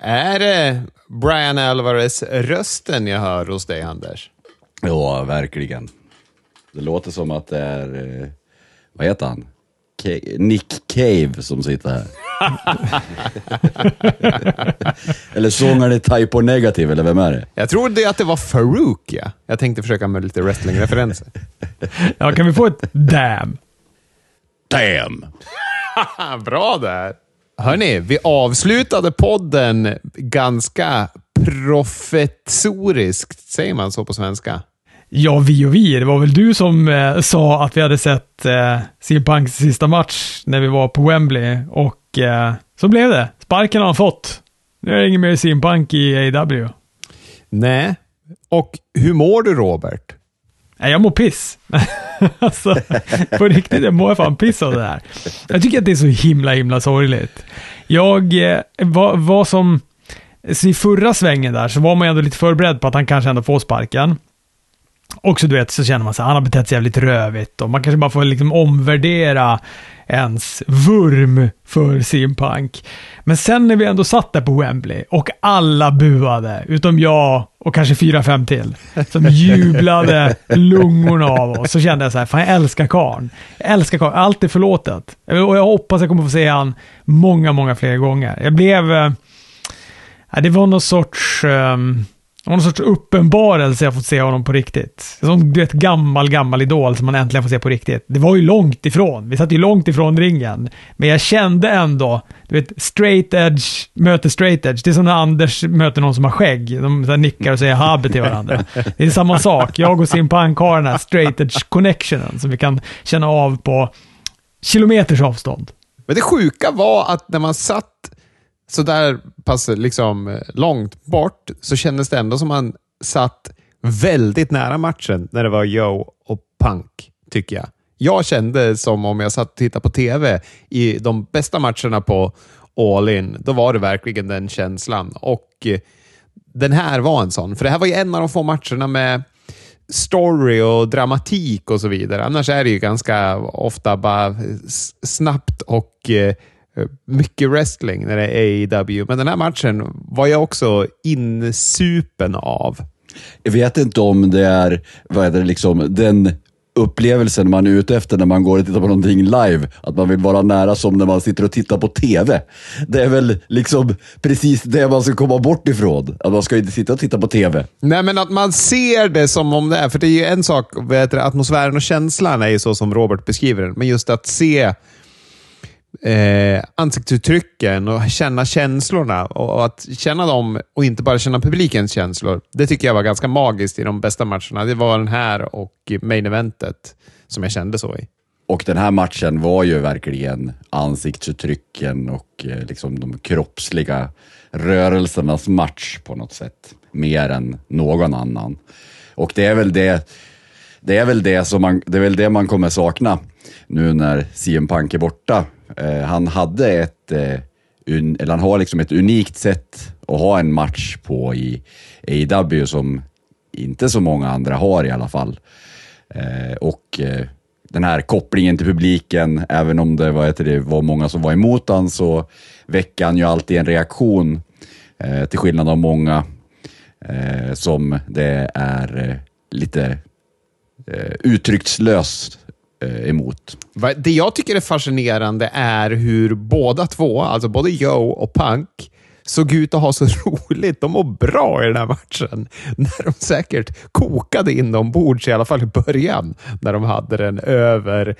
Är det Brian Alvarez-rösten jag hör hos dig, Anders? Ja, verkligen. Det låter som att det är, eh, vad heter han? Nick Cave som sitter här. eller sångaren i Type O Negative, eller vem är det? Jag trodde att det var Farouk, ja. Jag tänkte försöka med lite wrestling-referenser. Ja, kan vi få ett damn? Damn! Bra där! Hörni, vi avslutade podden ganska profetsoriskt. Säger man så på svenska? Ja, vi och vi. Det var väl du som eh, sa att vi hade sett eh, CM Punks sista match när vi var på Wembley och eh, så blev det. Sparken har han fått. Nu är det ingen mer CM Punk i AW. Nej. Och hur mår du, Robert? Nej, jag mår piss. alltså, på riktigt, jag mår fan piss av det här. Jag tycker att det är så himla, himla sorgligt. Jag eh, var, var som... Så I förra svängen där så var man ju ändå lite förberedd på att han kanske ändå får sparken. Och så du vet, så känner man sig han har betett sig jävligt rövigt och man kanske bara får liksom omvärdera ens vurm för sin Punk. Men sen när vi ändå satt där på Wembley och alla buade, utom jag och kanske fyra, fem till, som jublade lungorna av oss, så kände jag så här, fan jag älskar karln. Jag älskar karln, allt är förlåtet. Och jag hoppas jag kommer få se han många, många fler gånger. Jag blev... Eh, det var någon sorts... Um, det var någon sorts uppenbarelse jag fått se honom på riktigt. Som du vet, gammal, gammal idol som man äntligen får se på riktigt. Det var ju långt ifrån. Vi satt ju långt ifrån ringen. Men jag kände ändå, du vet, straight edge möter straight edge. Det är som när Anders möter någon som har skägg. De så här nickar och säger habe till varandra. Det är samma sak. Jag och Simpank har den här straight edge connectionen som vi kan känna av på kilometers avstånd. Men det sjuka var att när man satt så där pass liksom långt bort så kändes det ändå som man satt väldigt nära matchen när det var Joe och Punk, tycker jag. Jag kände som om jag satt och tittade på TV i de bästa matcherna på All In. Då var det verkligen den känslan. Och eh, den här var en sån. För det här var ju en av de få matcherna med story och dramatik och så vidare. Annars är det ju ganska ofta bara snabbt och eh, mycket wrestling när det är AEW, men den här matchen var jag också insupen av. Jag vet inte om det är, vad är det, liksom, den upplevelsen man är ute efter när man går och tittar på någonting live. Att man vill vara nära som när man sitter och tittar på TV. Det är väl liksom precis det man ska komma bort ifrån. Att man ska inte sitta och titta på TV. Nej, men att man ser det som om det är. För det är ju en sak, vet du, atmosfären och känslan är ju så som Robert beskriver den. Men just att se eh, ansiktsuttrycken och känna känslorna och, att känna dem och inte bara känna publikens känslor. Det tycker jag var ganska magiskt i de bästa matcherna. Det var den här och main eventet som jag kände så i. Och den här matchen var ju verkligen ansiktsuttrycken och eh, liksom de kroppsliga rörelsernas match på något sätt. Mer än någon annan. Och det är väl det, det är väl det som man, det är väl det man kommer sakna nu när CM Punk är borta. Eh, han hade ett, eh, un, eller han har liksom ett unikt sätt att ha en match på i AW som inte så många andra har i alla fall. Eh, och eh, den här kopplingen till publiken, även om det var, det var många som var emot han, så väcker han ju alltid en reaktion, eh, till skillnad av många eh, som det är lite eh, uttryckslöst Eh, emot. Det jag tycker är fascinerande är hur båda två, alltså både Joe och Punk, såg ut att ha så roligt. De mår bra i den här matchen. När de säkert kokade inombords, i alla fall i början, när de hade den över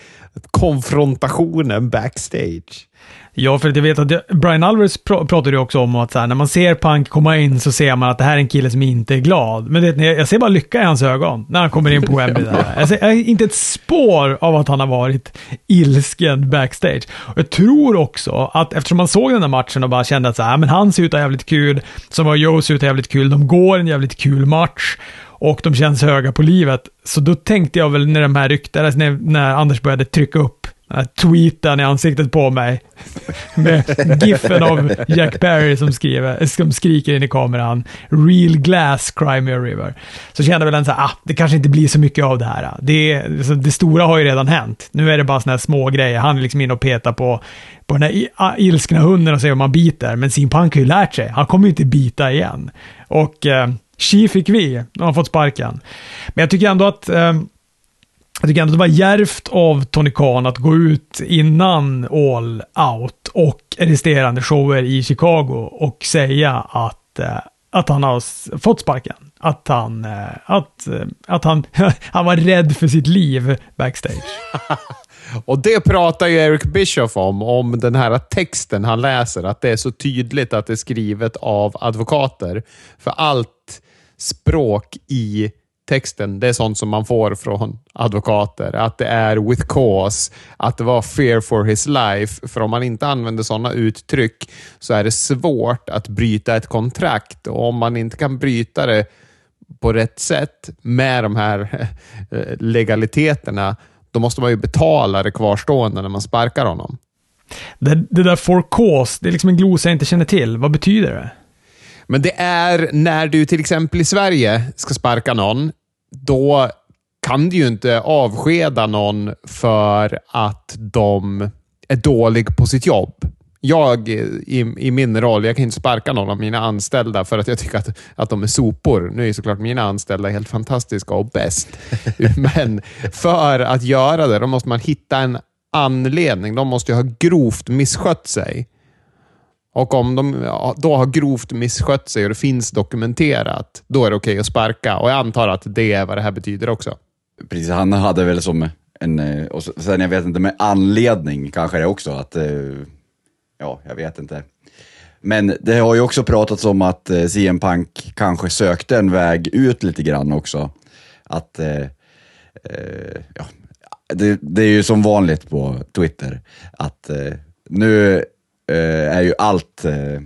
konfrontationen backstage. Ja, för att jag vet att jag- Brian Alvarez pr pratade ju också om att så här, när man ser Punk komma in så ser man att det här är en kille som inte är glad. Men det, jag ser bara lycka i hans ögon när han kommer in på Wembley. Där. Jag ser inte ett spår av att han har varit ilsken backstage. Och jag tror också att eftersom man såg den här matchen och bara kände att så här, men han ser ut att ha jävligt kul, som var Joe ser ut att ha jävligt kul, de går en jävligt kul match och de känns höga på livet. Så då tänkte jag väl när de här ryktades, när, när Anders började trycka upp tweeten i ansiktet på mig. Med giffen av Jack Perry som, skriver, som skriker in i kameran. Real glass, cry me a river. Så kände jag väl en så här, ah, det kanske inte blir så mycket av det här. Det, det stora har ju redan hänt. Nu är det bara såna här små grejer. Han är liksom inne och petar på, på den här ah, ilskna hunden och säger om man biter. Men sin Punk har ju lärt sig. Han kommer ju inte bita igen. Och eh, Chi fick vi. Nu har han fått sparken. Men jag tycker ändå att eh, jag tycker ändå det var järvt av Tony Khan att gå ut innan All Out och resterande shower i Chicago och säga att, eh, att han har fått sparken. Att han, eh, att, eh, att han, han var rädd för sitt liv backstage. och det pratar ju Eric Bischoff om, om den här texten han läser, att det är så tydligt att det är skrivet av advokater. För allt språk i texten, det är sånt som man får från advokater. Att det är with cause, att det var fear for his life. För om man inte använder sådana uttryck så är det svårt att bryta ett kontrakt. Och om man inte kan bryta det på rätt sätt med de här eh, legaliteterna, då måste man ju betala det kvarstående när man sparkar honom. Det, det där for cause, det är liksom en glosa jag inte känner till. Vad betyder det? Men det är när du till exempel i Sverige ska sparka någon, då kan du ju inte avskeda någon för att de är dålig på sitt jobb. Jag i, i min roll, jag kan inte sparka någon av mina anställda för att jag tycker att, att de är sopor. Nu är såklart mina anställda helt fantastiska och bäst. Men för att göra det, då måste man hitta en anledning. De måste ju ha grovt misskött sig. Och om de då har grovt misskött sig och det finns dokumenterat, då är det okej okay att sparka. Och jag antar att det är vad det här betyder också. Precis, han hade väl som en, eh, och sen jag vet inte, med anledning kanske det också, att, eh, ja, jag vet inte. Men det har ju också pratats om att eh, CM Punk kanske sökte en väg ut lite grann också. Att, ja, det, det är ju som vanligt på Twitter, att nu Eh, är ju allt, eh,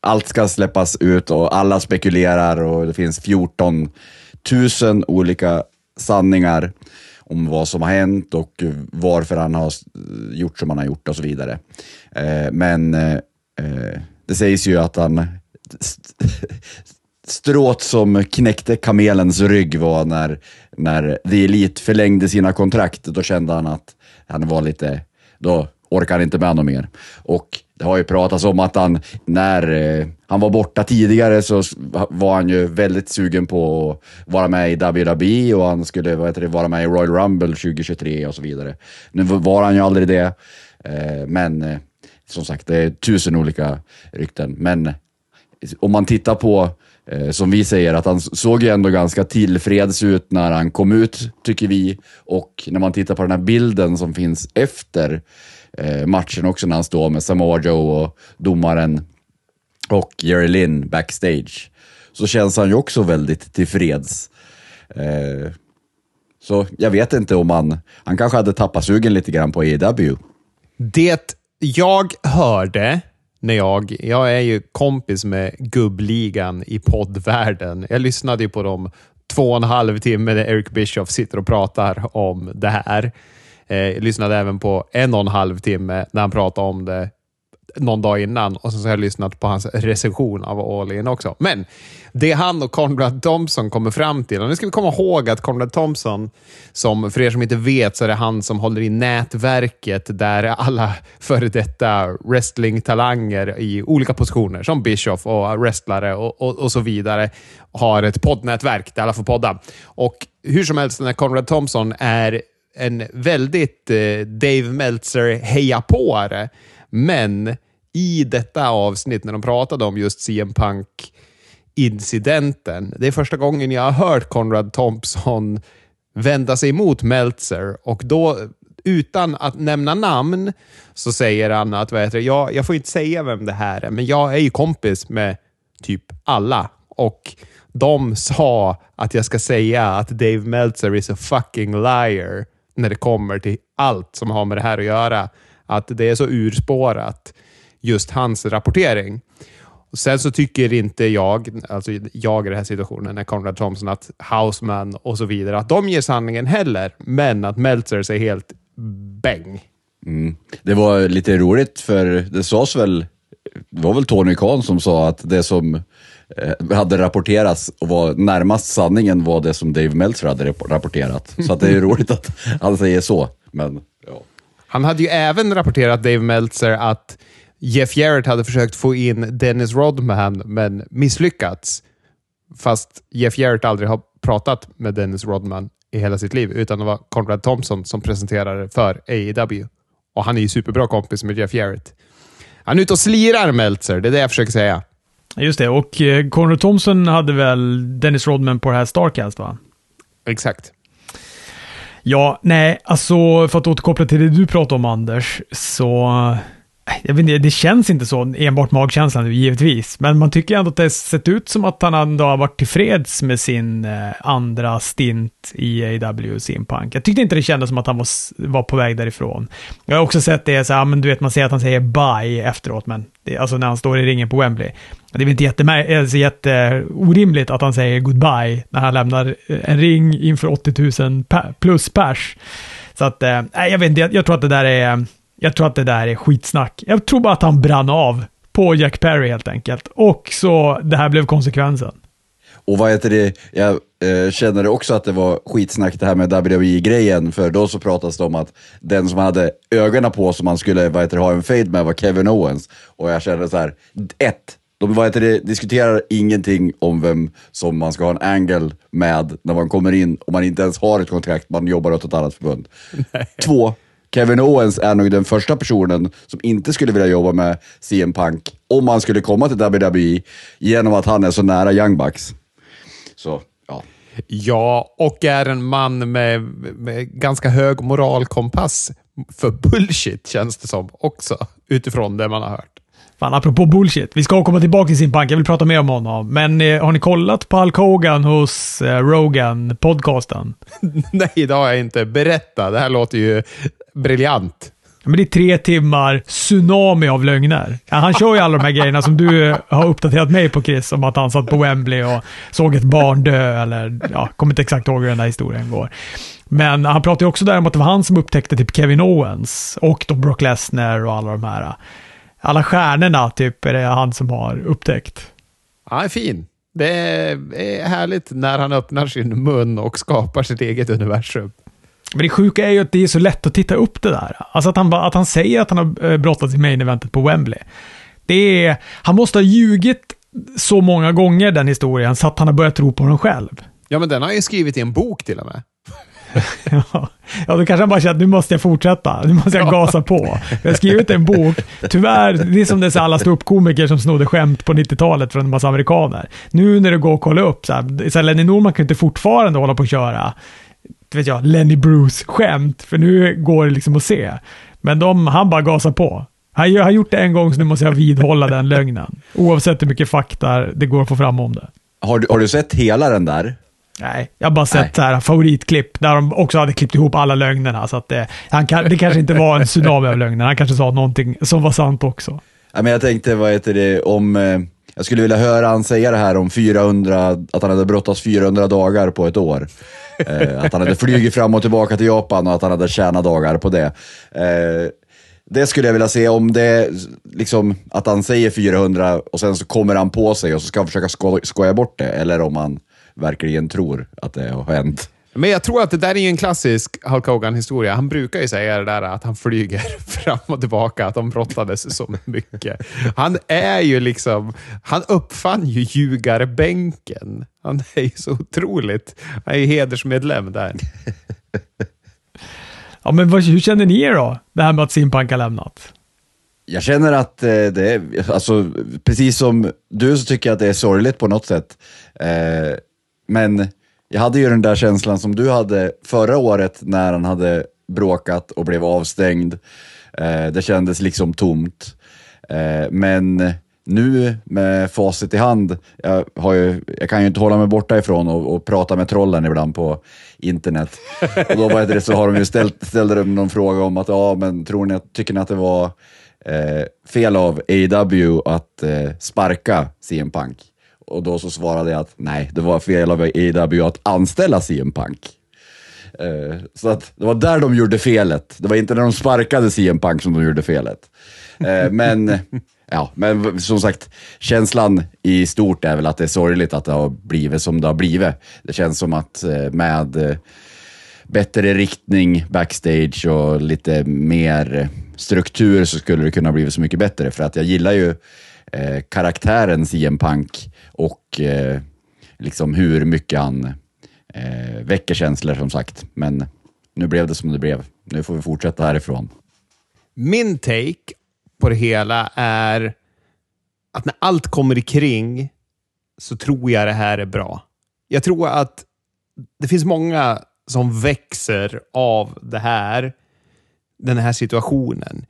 allt ska släppas ut och alla spekulerar och det finns 14 000 olika sanningar om vad som har hänt och varför han har gjort som han har gjort och så vidare. Eh, men eh, eh, det sägs ju att han strået som knäckte kamelens rygg var när, när The Elite förlängde sina kontrakt. Då kände han att han var lite, då orkar han inte med något mer. Och det har ju pratats om att han, när eh, han var borta tidigare så var han ju väldigt sugen på att vara med i WWE och han skulle vad heter det, vara med i Royal Rumble 2023 och så vidare. Nu var han ju aldrig det, eh, men eh, som sagt, det är tusen olika rykten. Men eh, om man tittar på, eh, som vi säger, att han såg ju ändå ganska tillfreds ut när han kom ut, tycker vi. Och när man tittar på den här bilden som finns efter Eh, matchen också när han står med Samoa Joe och domaren och Jerry Lynn backstage. Så känns han ju också väldigt tillfreds. Eh, så jag vet inte om han, han kanske hade tappat sugen lite grann på EW. Det jag hörde när jag, jag är ju kompis med gubbligan i poddvärlden. Jag lyssnade ju på dem två och en halv timme när Eric Bischoff sitter och pratar om det här. Eh, lyssnade även på en och en halv timme när han pratade om det någon dag innan och så har jag lyssnat på hans recension av All In också. Men det han och Conrad Thompson kommer fram till, och nu ska vi komma ihåg att Conrad Thompson, som för er som inte vet, så är det han som håller i nätverket där alla före detta wrestlingtalanger i olika positioner, som Bischoff och wrestlare och, och, och så vidare, har ett poddnätverk där alla får podda. Och hur som helst, den här Conrad Thompson är en väldigt eh, Dave Meltzer heja. Men i detta avsnitt, när de pratade om just CM Punk incidenten. Det är första gången jag har hört Conrad Thompson vända sig emot Meltzer och då utan att nämna namn så säger han att vad heter det, jag, jag får inte säga vem det här är, men jag är ju kompis med typ alla och de sa att jag ska säga att Dave Meltzer is a fucking liar när det kommer till allt som har med det här att göra. Att det är så urspårat, just hans rapportering. Sen så tycker inte jag, alltså jag i den här situationen, när Conrad Thompson, att Houseman och så vidare, att de ger sanningen heller, men att Meltzer är helt bäng. Mm. Det var lite roligt för det sades väl, det var väl Tony Khan som sa att det som hade rapporterats och var närmast sanningen var det som Dave Meltzer hade rap- rapporterat. Så att det är roligt att han säger så. Men, ja. Han hade ju även rapporterat, Dave Meltzer, att Jeff Jarrett hade försökt få in Dennis Rodman, men misslyckats. Fast Jeff Jarrett aldrig har pratat med Dennis Rodman i hela sitt liv, utan det var Conrad Thompson som presenterade för AEW. Och han är ju superbra kompis med Jeff Jarrett. Han är ute och slirar, Meltzer. Det är det jag försöker säga. Just det, och eh, Conrad Thompson hade väl Dennis Rodman på det här Starcast, va? Exakt. Ja, nej, alltså för att återkoppla till det du pratade om Anders, så jag vet inte, det känns inte så, enbart magkänslan givetvis. Men man tycker ändå att det sett ut som att han ändå har varit tillfreds med sin eh, andra stint i AW Simpunk. Jag tyckte inte det kändes som att han var, var på väg därifrån. Jag har också sett det så här, men du vet man ser att han säger bye efteråt, men det, alltså när han står i ringen på Wembley. Det är väl inte jättemär- alltså jätteorimligt att han säger goodbye när han lämnar eh, en ring inför 80 000 plus pers. Så att, eh, jag vet inte, jag, jag tror att det där är jag tror att det där är skitsnack. Jag tror bara att han brann av på Jack Perry helt enkelt. Och så det här blev konsekvensen. Och vad heter det, jag eh, känner också att det var skitsnack det här med WWE-grejen, för då så pratas det om att den som hade ögonen på som man skulle vad heter det, ha en fade med var Kevin Owens. Och jag kände så här, ett, de vad heter det, diskuterar ingenting om vem som man ska ha en angle med när man kommer in, och man inte ens har ett kontrakt, man jobbar åt ett annat förbund. Två, Kevin Owens är nog den första personen som inte skulle vilja jobba med CM Punk om han skulle komma till WWE genom att han är så nära Young Bucks. Så, ja. Ja, och är en man med, med ganska hög moralkompass för bullshit, känns det som också, utifrån det man har hört. Fan, apropå bullshit. Vi ska komma tillbaka till sin pank. Jag vill prata mer om honom. Men eh, har ni kollat på Hulk Hogan hos eh, Rogan, podcasten? Nej, det har jag inte. Berätta, det här låter ju briljant. Men det är tre timmar tsunami av lögner. Ja, han kör ju alla de här grejerna som du har uppdaterat mig på Chris, om att han satt på Wembley och såg ett barn dö, eller ja, kommer inte exakt ihåg hur den där historien går. Men han pratar ju också där om att det var han som upptäckte typ Kevin Owens och då Brock Lesnar och alla de här. Alla stjärnorna typ är det han som har upptäckt. Han är fin. Det är härligt när han öppnar sin mun och skapar sitt eget universum. Men det sjuka är ju att det är så lätt att titta upp det där. Alltså att han, att han säger att han har eh, brottats i main eventet på Wembley. Det är, han måste ha ljugit så många gånger den historien så att han har börjat tro på den själv. Ja, men den har han ju skrivit i en bok till och med. ja, då kanske han bara känner att nu måste jag fortsätta. Nu måste jag gasa på. Jag har skrivit en bok. Tyvärr, det är som det är alla ståuppkomiker som snodde skämt på 90-talet från en massa amerikaner. Nu när det går att kolla upp, så här, så här, Lenny Norman kan inte fortfarande hålla på och köra vet jag, Lenny Bruce-skämt, för nu går det liksom att se. Men de, han bara gasar på. Han har gjort det en gång, så nu måste jag vidhålla den lögnen. Oavsett hur mycket fakta det går att få fram om det. Har du, har du sett hela den där? Nej, jag har bara sett så här, favoritklipp där de också hade klippt ihop alla lögnerna. Så att det, han kan, det kanske inte var en tsunami av lögner. Han kanske sa någonting som var sant också. Ja, men jag tänkte, vad heter det, om... Eh, jag skulle vilja höra han säga det här om 400, att han hade brottats 400 dagar på ett år. Eh, att han hade flugit fram och tillbaka till Japan och att han hade tjänat dagar på det. Eh, det skulle jag vilja se om det, liksom att han säger 400 och sen så kommer han på sig och så ska han försöka sko skoja bort det, eller om han verkligen tror att det har hänt. Men jag tror att det där är en klassisk Hulk Hogan-historia. Han brukar ju säga det där att han flyger fram och tillbaka, att de brottades så mycket. Han är ju liksom, han uppfann ju ljugarbänken. Han är ju så otroligt, han är ju hedersmedlem där. ja, men vad, hur känner ni er då? Det här med att Simpank har lämnat? Jag känner att eh, det är, alltså, precis som du så tycker jag att det är sorgligt på något sätt. Eh, men jag hade ju den där känslan som du hade förra året när han hade bråkat och blev avstängd. Eh, det kändes liksom tomt. Eh, men nu med facit i hand, jag, har ju, jag kan ju inte hålla mig borta ifrån och, och prata med trollen ibland på internet. Och då var det så har de ju ställt, ställde de någon fråga om att, ja men tror ni, tycker ni att det var eh, fel av AW att eh, sparka CM Punk? Och då så svarade jag att nej, det var fel av AW att anställa CM Punk. Eh, så att det var där de gjorde felet. Det var inte när de sparkade CM Punk som de gjorde felet. Eh, men, ja, men som sagt, känslan i stort är väl att det är sorgligt att det har blivit som det har blivit. Det känns som att eh, med bättre riktning backstage och lite mer struktur så skulle det kunna bli så mycket bättre. För att jag gillar ju eh, karaktären CM Punk och eh, liksom hur mycket han eh, väcker känslor som sagt. Men nu blev det som det blev. Nu får vi fortsätta härifrån. Min take på det hela är att när allt kommer kring så tror jag det här är bra. Jag tror att det finns många som växer av det här, den här situationen.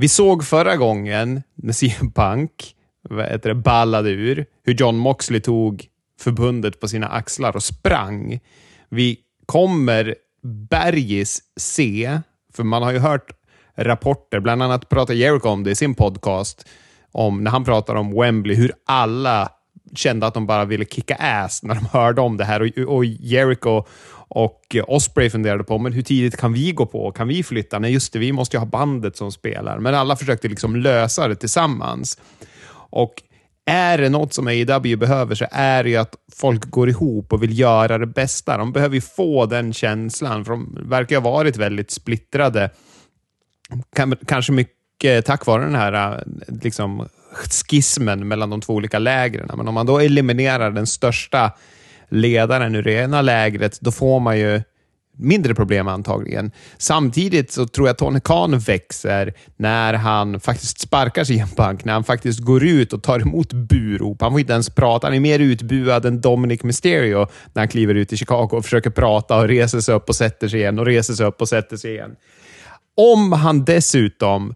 Vi såg förra gången när CM Punk heter det, ballade ur, hur John Moxley tog förbundet på sina axlar och sprang. Vi kommer bergis se, för man har ju hört rapporter, bland annat pratar Jericho om det i sin podcast, om när han pratar om Wembley, hur alla kände att de bara ville kicka ass när de hörde om det här. Och, och Jericho och Osprey funderade på men hur tidigt kan vi gå på? Kan vi flytta? Nej, just det, vi måste ju ha bandet som spelar. Men alla försökte liksom lösa det tillsammans. Och är det något som AEW behöver så är det ju att folk går ihop och vill göra det bästa. De behöver ju få den känslan, för de verkar ha varit väldigt splittrade. Kanske mycket tack vare den här liksom, skismen mellan de två olika lägren. Men om man då eliminerar den största ledaren ur det ena lägret, då får man ju mindre problem antagligen. Samtidigt så tror jag att Tony Khan växer när han faktiskt sparkar sig i en bank, när han faktiskt går ut och tar emot burop. Han får inte ens prata. Han är mer utbuad än Dominic Mysterio när han kliver ut i Chicago och försöker prata och reser sig upp och sätter sig igen och reser sig upp och sätter sig igen. Om han dessutom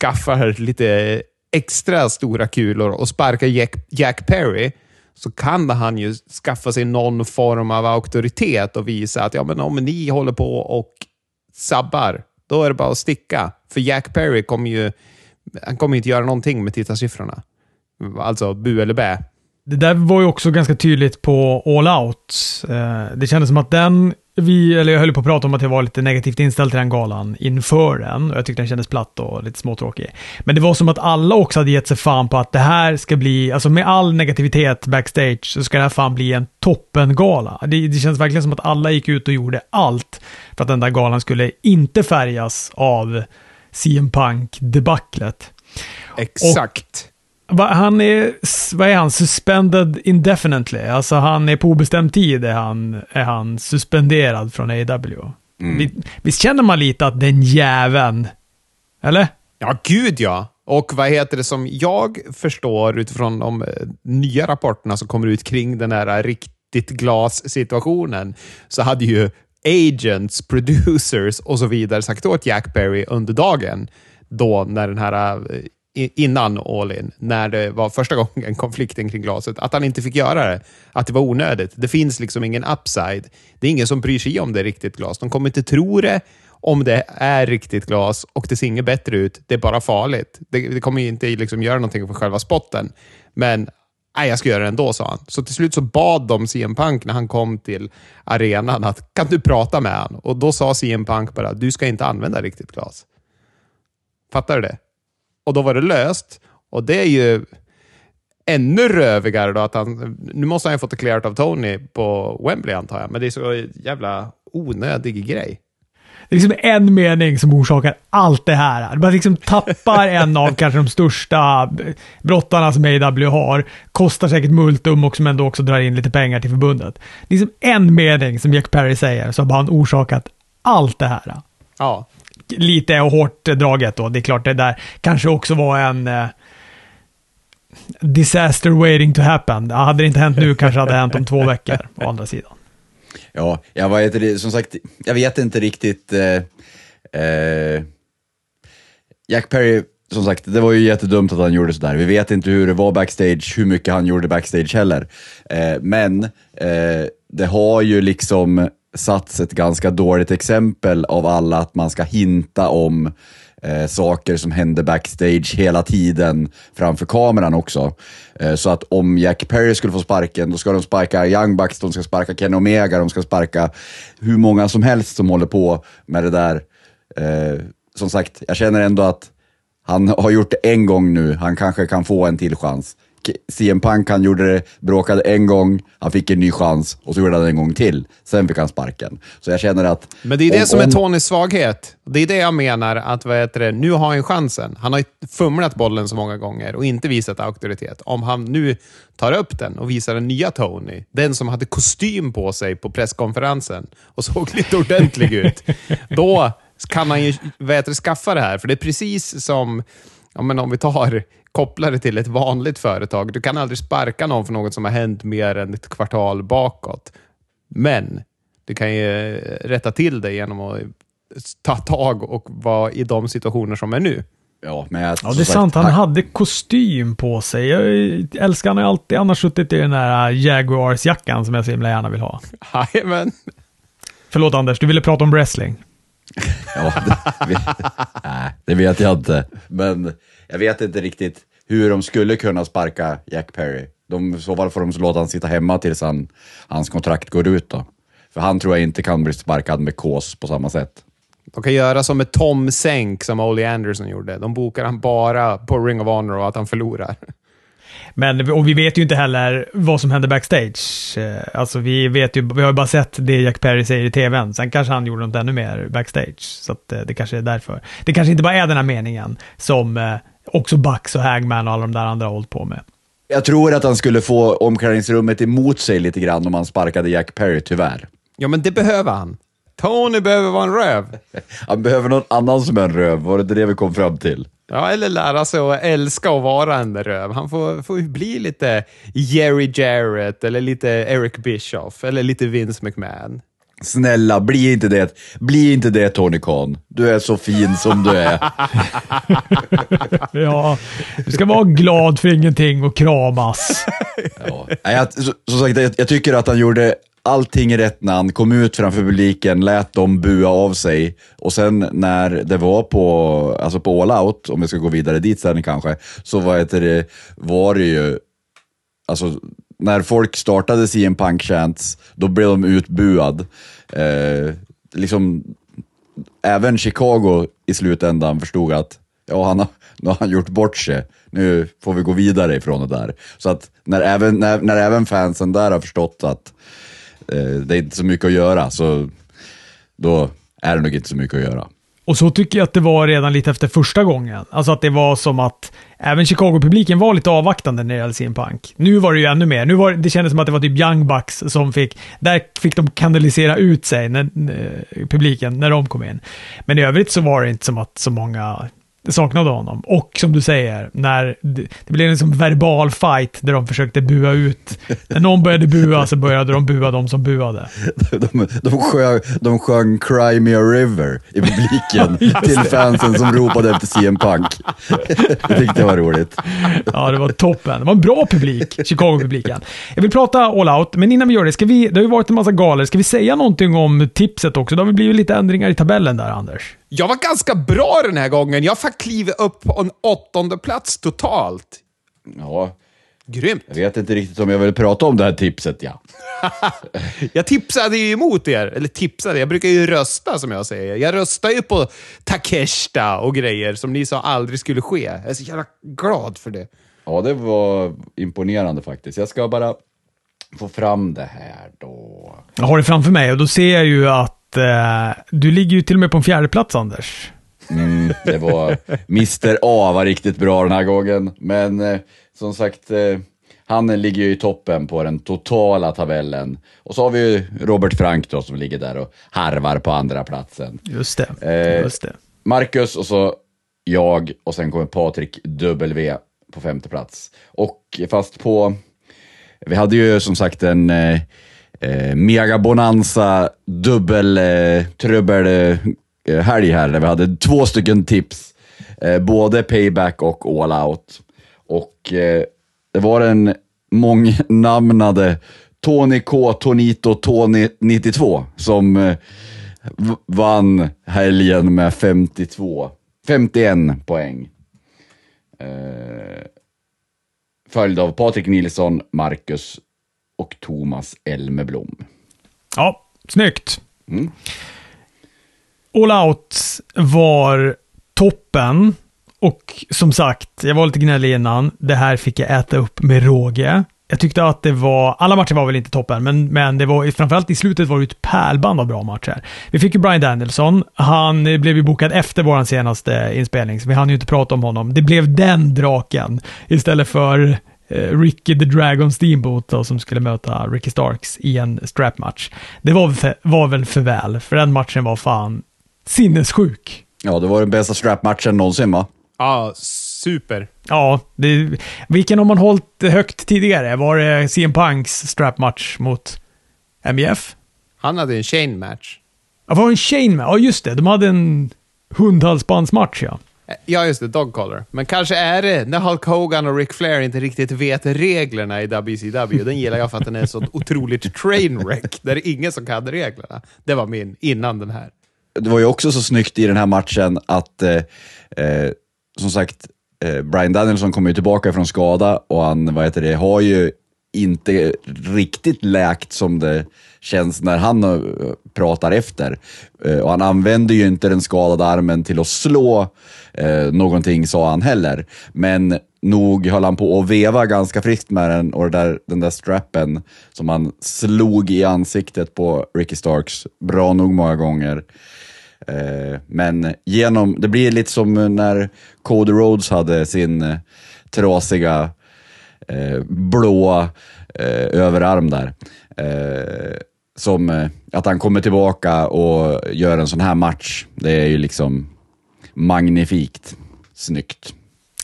skaffar lite extra stora kulor och sparkar Jack, Jack Perry, så kan han ju skaffa sig någon form av auktoritet och visa att ja, men om ni håller på och sabbar, då är det bara att sticka. För Jack Perry kommer ju han kommer inte göra någonting med tittarsiffrorna. Alltså bu eller bä. Det där var ju också ganska tydligt på All Out. Eh, det kändes som att den vi, eller jag höll på att prata om att jag var lite negativt inställd till den galan inför den och jag tyckte den kändes platt och lite småtråkig. Men det var som att alla också hade gett sig fan på att det här ska bli, alltså med all negativitet backstage, så ska det här fan bli en toppengala. Det, det känns verkligen som att alla gick ut och gjorde allt för att den där galan skulle inte färgas av CM Punk-debaclet. Exakt. Och han är, vad är han, suspended indefinitely. Alltså han är på obestämd tid är han, är han suspenderad från AW. Mm. Visst känner man lite att den jäveln, eller? Ja, gud ja. Och vad heter det som jag förstår utifrån de eh, nya rapporterna som kommer ut kring den här riktigt glas-situationen, så hade ju agents, producers och så vidare sagt åt Jack Berry under dagen, då när den här eh, innan All In, när det var första gången konflikten kring glaset, att han inte fick göra det. Att det var onödigt. Det finns liksom ingen upside. Det är ingen som bryr sig om det är riktigt glas. De kommer inte tro det om det är riktigt glas och det ser inget bättre ut. Det är bara farligt. Det, det kommer inte liksom göra någonting för själva spotten. Men nej, jag ska göra det ändå, sa han. Så till slut så bad de CM Punk när han kom till arenan att kan du prata med honom? Och då sa CM Punk bara, du ska inte använda riktigt glas. Fattar du det? Och då var det löst. Och det är ju ännu rövigare då att han... Nu måste han ju fått det clearat av Tony på Wembley antar jag, men det är så jävla onödig grej. Det är liksom en mening som orsakar allt det här. Man liksom tappar en av kanske de största brottarna som AW har. Kostar säkert multum och som ändå också drar in lite pengar till förbundet. Det är liksom en mening som Jack Perry säger så har han orsakat allt det här. Ja lite hårt draget då. Det är klart, det där kanske också var en eh, disaster waiting to happen. Hade det inte hänt nu kanske hade det hänt om två veckor, å andra sidan. Ja, jag vet, som sagt, jag vet inte riktigt. Eh, eh, Jack Perry, som sagt, det var ju jättedumt att han gjorde sådär. Vi vet inte hur det var backstage, hur mycket han gjorde backstage heller. Eh, men eh, det har ju liksom satts ett ganska dåligt exempel av alla att man ska hinta om eh, saker som händer backstage hela tiden framför kameran också. Eh, så att om Jack Perry skulle få sparken, då ska de sparka Young Bucks, de ska sparka Ken Omega, de ska sparka hur många som helst som håller på med det där. Eh, som sagt, jag känner ändå att han har gjort det en gång nu, han kanske kan få en till chans. CM Punk han gjorde det, bråkade en gång, han fick en ny chans och så gjorde han det en gång till. Sen fick han sparken. Så jag känner att... Men det är det om- som är Tonys svaghet. Det är det jag menar, att vad heter det, nu har han chansen. Han har ju fumlat bollen så många gånger och inte visat auktoritet. Om han nu tar upp den och visar den nya Tony, den som hade kostym på sig på presskonferensen och såg lite ordentlig ut, då kan han ju vad heter det, skaffa det här. För det är precis som, ja, men om vi tar kopplar det till ett vanligt företag. Du kan aldrig sparka någon för något som har hänt mer än ett kvartal bakåt. Men du kan ju rätta till det genom att ta tag och vara i de situationer som är nu. Ja, men jag, Ja, det är sagt, sant. Han hade kostym på sig. Jag älskar han har alltid annars suttit i den där Jaguars-jackan som jag så himla gärna vill ha. Jajamän. Förlåt Anders, du ville prata om wrestling. Ja, det, vet- nej, det vet jag inte. Men jag vet inte riktigt hur de skulle kunna sparka Jack Perry. De, I så fall får de låta han sitta hemma tills han, hans kontrakt går ut. Då. För han tror jag inte kan bli sparkad med kås på samma sätt. De kan göra som med Tom Senk som Ollie Anderson gjorde. De bokar han bara på Ring of Honor och att han förlorar. Men, och vi vet ju inte heller vad som hände backstage. Eh, Alltså vi vet ju, vi har ju bara sett det Jack Perry säger i tvn. Sen kanske han gjorde något ännu mer backstage. Så att eh, det kanske är därför. Det kanske inte bara är den här meningen som eh, också Bucks och Hagman och alla de där andra har hållit på med. Jag tror att han skulle få omklädningsrummet emot sig lite grann om han sparkade Jack Perry, tyvärr. Ja, men det behöver han. Tony behöver vara en röv. Han behöver någon annan som är en röv, var det det vi kom fram till? Ja, eller lära sig att älska att vara en röv. Han får, får ju bli lite Jerry Jarrett, eller lite Eric Bischoff, eller lite Vince McMahon. Snälla, bli inte det. Bli inte det Tony Khan. Du är så fin som du är. Ja, du ska vara glad för ingenting och kramas. Ja. Jag, som sagt, jag, jag tycker att han gjorde allting rätt när han kom ut framför publiken, lät dem bua av sig och sen när det var på, alltså på All Out, om vi ska gå vidare dit sen kanske, så vad heter det, var det ju, alltså när folk startade CM Punk chants, då blev de utbuad. Eh, liksom, även Chicago i slutändan förstod att ja, han har, nu har han gjort bort sig. Nu får vi gå vidare ifrån det där. Så att när även, när, när även fansen där har förstått att eh, det är inte så mycket att göra, så då är det nog inte så mycket att göra. Och så tycker jag att det var redan lite efter första gången. Alltså att det var som att även Chicago-publiken var lite avvaktande när det gällde sin punk. Nu var det ju ännu mer. Nu var, det kändes som att det var typ Young Bucks som fick, där fick de kanalisera ut sig, när, eh, publiken, när de kom in. Men i övrigt så var det inte som att så många saknade honom. Och som du säger, när det, det blev en som verbal fight där de försökte bua ut. När någon började bua så började de bua de som buade. De, de, sjöng, de sjöng Cry Me A River i publiken till fansen som ropade efter CM Punk. Jag tyckte det var roligt. Ja, det var toppen. Det var en bra publik, Chicago-publiken. Jag vill prata all out, men innan vi gör det, ska vi, det har ju varit en massa galor. Ska vi säga någonting om tipset också? Det har väl blivit lite ändringar i tabellen där, Anders? Jag var ganska bra den här gången. Jag fick kliva upp på en åttonde plats totalt. Ja, Grymt. jag vet inte riktigt om jag vill prata om det här tipset, ja. Jag tipsade ju emot er. Eller tipsade, jag brukar ju rösta som jag säger. Jag röstar ju på Takeshita och grejer som ni sa aldrig skulle ske. Jag är så jävla glad för det. Ja, det var imponerande faktiskt. Jag ska bara få fram det här då. Jag har det framför mig och då ser jag ju att eh, du ligger ju till och med på en fjärde plats Anders. Mm, det var Mr A var riktigt bra den här gången, men eh, som sagt, eh, han ligger ju i toppen på den totala tabellen. Och så har vi ju Robert Frank då som ligger där och harvar på andra platsen. Just det. Eh, Just det. Marcus och så jag och sen kommer Patrik W på femte plats. Och fast på, vi hade ju som sagt en eh, mega bonanza dubbel eh, trubbel eh, helg här där vi hade två stycken tips. Eh, både payback och all out. Och eh, det var den mångnamnade Tony K, Tonito, Tony 92 som eh, vann helgen med 52 51 poäng. Eh, följd av Patrik Nilsson, Marcus och Thomas Elmeblom. Ja, snyggt. Mm. All Out var toppen. Och som sagt, jag var lite gnällig innan. Det här fick jag äta upp med råge. Jag tyckte att det var, alla matcher var väl inte toppen, men, men det var framförallt i slutet var det ett pärlband av bra matcher. Vi fick ju Brian Danielson. Han blev ju bokad efter vår senaste inspelning, så vi hann ju inte prata om honom. Det blev den draken istället för eh, Ricky the Dragon Steamboat då, som skulle möta Ricky Starks i en strap-match. Det var, för, var väl för väl, för den matchen var fan sinnessjuk. Ja, det var den bästa strap-matchen någonsin va? Ja, super. Ja, det, vilken har man hållit högt tidigare? Var det CM Punks strap-match mot MJF? Han hade en chain match. Ja, var det en chain med? Ja, just det. De hade en hundhalsbandsmatch, ja. Ja, just det. Dog collar. Men kanske är det när Hulk Hogan och Ric Flair inte riktigt vet reglerna i WCW. Den gillar jag för att den är så otroligt trainwreck. Där det är ingen som kan reglerna. Det var min innan den här. Det var ju också så snyggt i den här matchen att, eh, eh, som sagt, eh, Brian Danielson kommer ju tillbaka från skada och han, vad heter det, har ju inte riktigt läkt som det känns när han eh, pratar efter. Eh, och han använder ju inte den skadade armen till att slå eh, någonting, sa han heller. Men nog höll han på att veva ganska friskt med den och där, den där strappen som han slog i ansiktet på Ricky Starks bra nog många gånger. Eh, men genom, det blir lite som när Cody Rhodes hade sin eh, trasiga eh, blåa eh, överarm där. Eh, som eh, att han kommer tillbaka och gör en sån här match. Det är ju liksom magnifikt snyggt.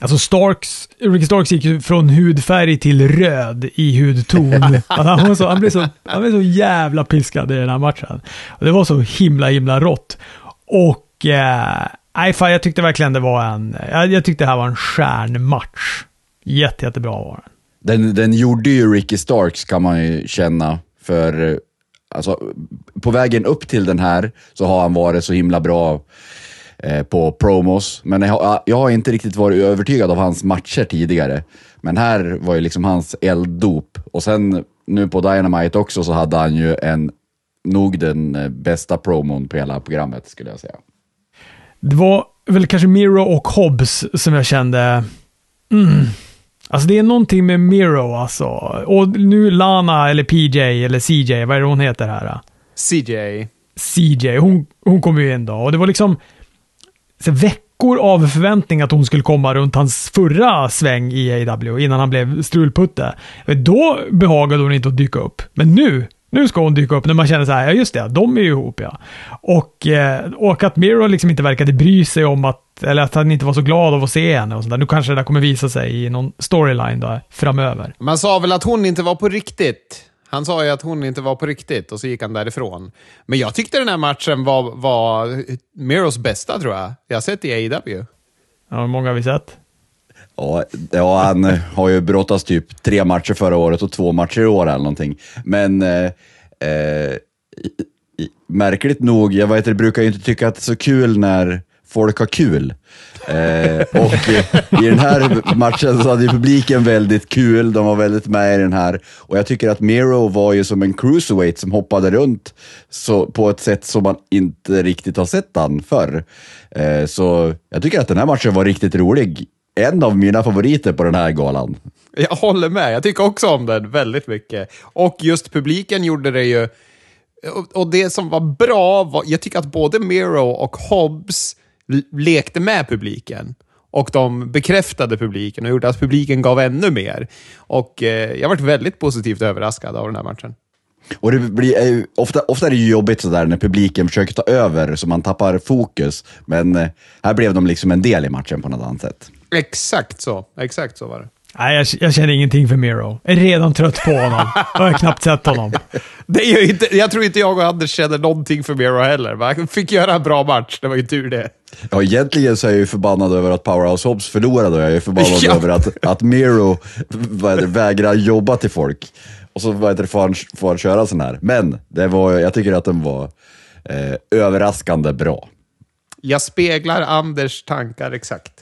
Alltså Starks, Ricky Starks gick ju från hudfärg till röd i hudton. Alltså han, så, han, blev så, han blev så jävla piskad i den här matchen. Och det var så himla, himla rått. Och eh, nej, fan, jag tyckte verkligen det var en, jag, jag tyckte det här var en stjärnmatch. Jätte, jättebra var den. Den, den gjorde ju Ricky Starks kan man ju känna, för eh, alltså, på vägen upp till den här så har han varit så himla bra eh, på promos, men jag har, jag har inte riktigt varit övertygad av hans matcher tidigare. Men här var ju liksom hans elddop. Och sen nu på Dynamite också så hade han ju en, nog den eh, bästa promon på hela programmet skulle jag säga. Det var väl kanske Miro och Hobbs som jag kände, mm. Alltså det är någonting med Miro alltså. Och nu Lana eller PJ eller CJ, vad är det hon heter här? CJ. CJ, hon, hon kom ju in då och det var liksom så veckor av förväntning att hon skulle komma runt hans förra sväng i AW innan han blev strulputte. Då behagade hon inte att dyka upp. Men nu, nu ska hon dyka upp när man känner så här, ja just det, de är ju ihop ja. Och, eh, och att Miro liksom inte verkade bry sig om att, eller att han inte var så glad av att se henne och sådär. Nu kanske det där kommer visa sig i någon storyline då framöver. Man sa väl att hon inte var på riktigt. Han sa ju att hon inte var på riktigt och så gick han därifrån. Men jag tyckte den här matchen var, var Miros bästa tror jag. Jag har sett i AEW. Ja, hur många har vi sett? Ja, ja, han har ju brottats typ tre matcher förra året och två matcher i år eller någonting. Men eh, eh, märkligt nog, jag vet, brukar ju inte tycka att det är så kul när folk har kul. Eh, och i den här matchen så hade ju publiken väldigt kul, de var väldigt med i den här. Och jag tycker att Miro var ju som en cruiserweight som hoppade runt så, på ett sätt som man inte riktigt har sett han förr. Eh, så jag tycker att den här matchen var riktigt rolig. En av mina favoriter på den här galan. Jag håller med. Jag tycker också om den väldigt mycket. Och just publiken gjorde det ju... och- det som var bra var... Jag tycker att både Miro och Hobbs lekte med publiken. Och de bekräftade publiken och gjorde att publiken gav ännu mer. Och eh, jag varit väldigt positivt överraskad av den här matchen. Och det blir, ju- ofta, ofta är det ju jobbigt sådär när publiken försöker ta över så man tappar fokus. Men eh, här blev de liksom en del i matchen på något annat sätt. Exakt så. Exakt så var det. Nej, jag, jag känner ingenting för Miro. Jag är redan trött på honom. Jag har knappt sett honom. Det är ju inte, jag tror inte jag och Anders känner någonting för Miro heller. men Han fick göra en bra match, det var ju tur det. Ja, egentligen så är jag ju förbannad över att Powerhouse Hobbs förlorade och jag är förbannad Ja. över att, att Miro vägrar jobba till folk. Och så vad heter det, får, han, får han köra sån här. Men det var, jag tycker att den var eh, överraskande bra. Jag speglar Anders tankar exakt.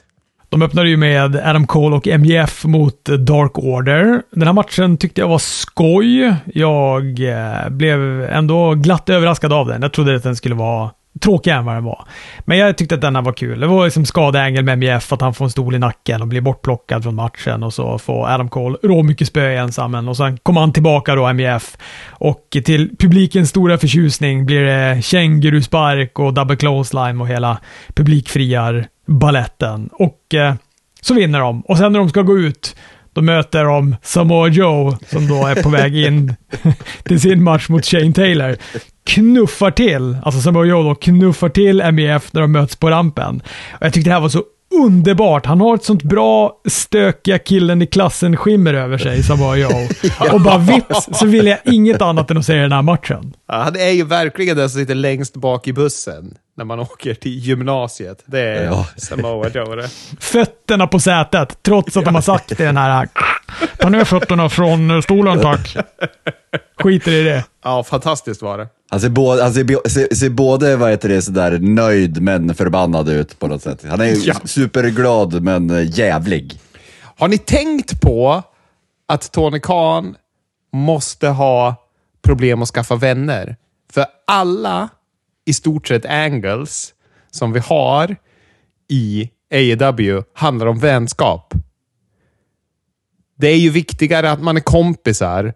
De öppnade ju med Adam Cole och MJF mot Dark Order. Den här matchen tyckte jag var skoj. Jag eh, blev ändå glatt överraskad av den. Jag trodde att den skulle vara tråkigare än vad den var. Men jag tyckte att denna var kul. Det var liksom skadeängel med MJF, att han får en stol i nacken och blir bortplockad från matchen och så får Adam Cole rå mycket spö i ensammen Och sen kommer han tillbaka då, MJF. Och till publikens stora förtjusning blir det känguruspark och double clothesline och hela publikfriar balletten. Och eh, så vinner de. Och sen när de ska gå ut, då möter de Samoa Joe, som då är på väg in till sin match mot Shane Taylor. Knuffar till, alltså Samoa Joe då, knuffar till MEF när de möts på rampen. Och jag tyckte det här var så underbart. Han har ett sånt bra stökiga killen i klassen skimmer över sig, Samoa Joe. Och bara vips så vill jag inget annat än att se den här matchen. Ja, han är ju verkligen den som sitter längst bak i bussen när man åker till gymnasiet. Det är Ja. Samoa Joe det. Fötterna på sätet, trots att de har sagt det den här... Ta ner fötterna från stolen tack. Skiter i det. Ja, fantastiskt var det. Han ser, både, han ser, ser, ser både vad heter det, sådär nöjd men förbannad ut på något sätt. Han är ju Ja. superglad men jävlig. Har ni tänkt på att Tony Khan måste ha problem att skaffa vänner? För alla, i stort sett, angles som vi har i AEW handlar om vänskap. Det är ju viktigare att man är kompisar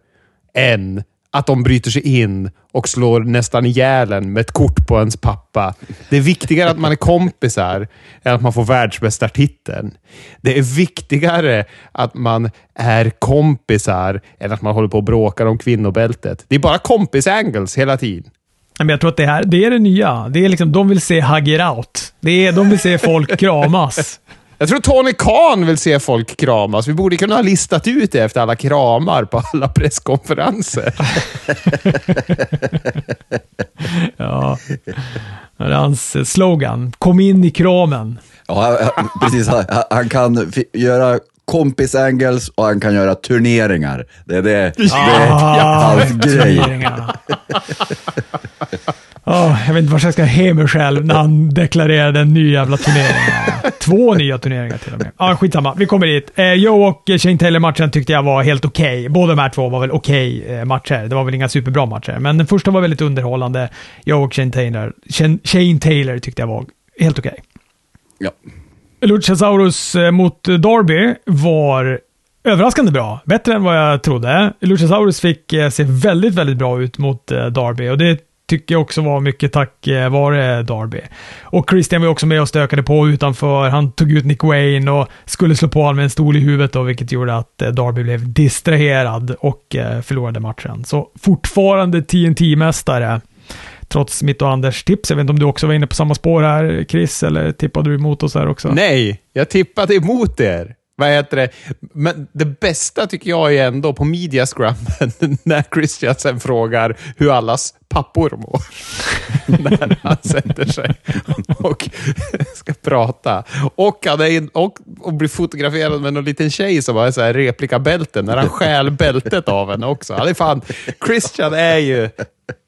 än att de bryter sig in och slår nästan ihjäl en med ett kort på ens pappa. Det är viktigare att man är kompisar än att man får världsmästartiteln. Det är viktigare att man är kompisar än att man håller på och bråkar om kvinnobältet. Det är bara kompis-angles hela tiden. Men jag tror att det här, det är det nya. Det är liksom, de vill se hug it out. Det är, de vill se folk kramas. Jag tror Tony Khan vill se folk kramas. Vi borde kunna ha listat ut det efter alla kramar på alla presskonferenser. Ja. Det är hans slogan. Kom in i kramen. Ja, precis. Han, han kan göra kompis-angles och han kan göra turneringar. Det är det, det är hans grej. Ja, jag vet inte vart jag ska he mig själv när han deklarerade en ny jävla turnering. Två nya turneringar till och med. Ja, skitsamma. Vi kommer dit. Eh, Joe och Shane Taylor-matchen tyckte jag var helt okej. Båda de här två var väl okej eh, matcher. Det var väl inga superbra matcher, men den första var väldigt underhållande. Joe och Shane Taylor, Shane, Shane Taylor tyckte jag var helt okej. Ja. Luchasaurus eh, mot Darby var överraskande bra. Bättre än vad jag trodde. Luchasaurus fick eh, se väldigt, väldigt bra ut mot eh, Darby och det tycker jag också var mycket tack vare Darby. Och Christian var också med och stökade på utanför. Han tog ut Nick Wayne och skulle slå på honom med en stol i huvudet då, vilket gjorde att Darby blev distraherad och förlorade matchen. Så fortfarande TNT-mästare. Trots mitt och Anders tips. Jag vet inte om du också var inne på samma spår här, Chris, eller tippade du emot oss här också? Nej, jag tippade emot er. Vad heter det? Men det bästa tycker jag är ändå på media scrummen när Christiansen frågar hur allas pappor mår. när han sätter sig och ska prata. Och, han är in, och, och blir fotograferad med någon liten tjej som har så här replikabälten när han stjäl bältet av henne också. Han är fan, Christian är ju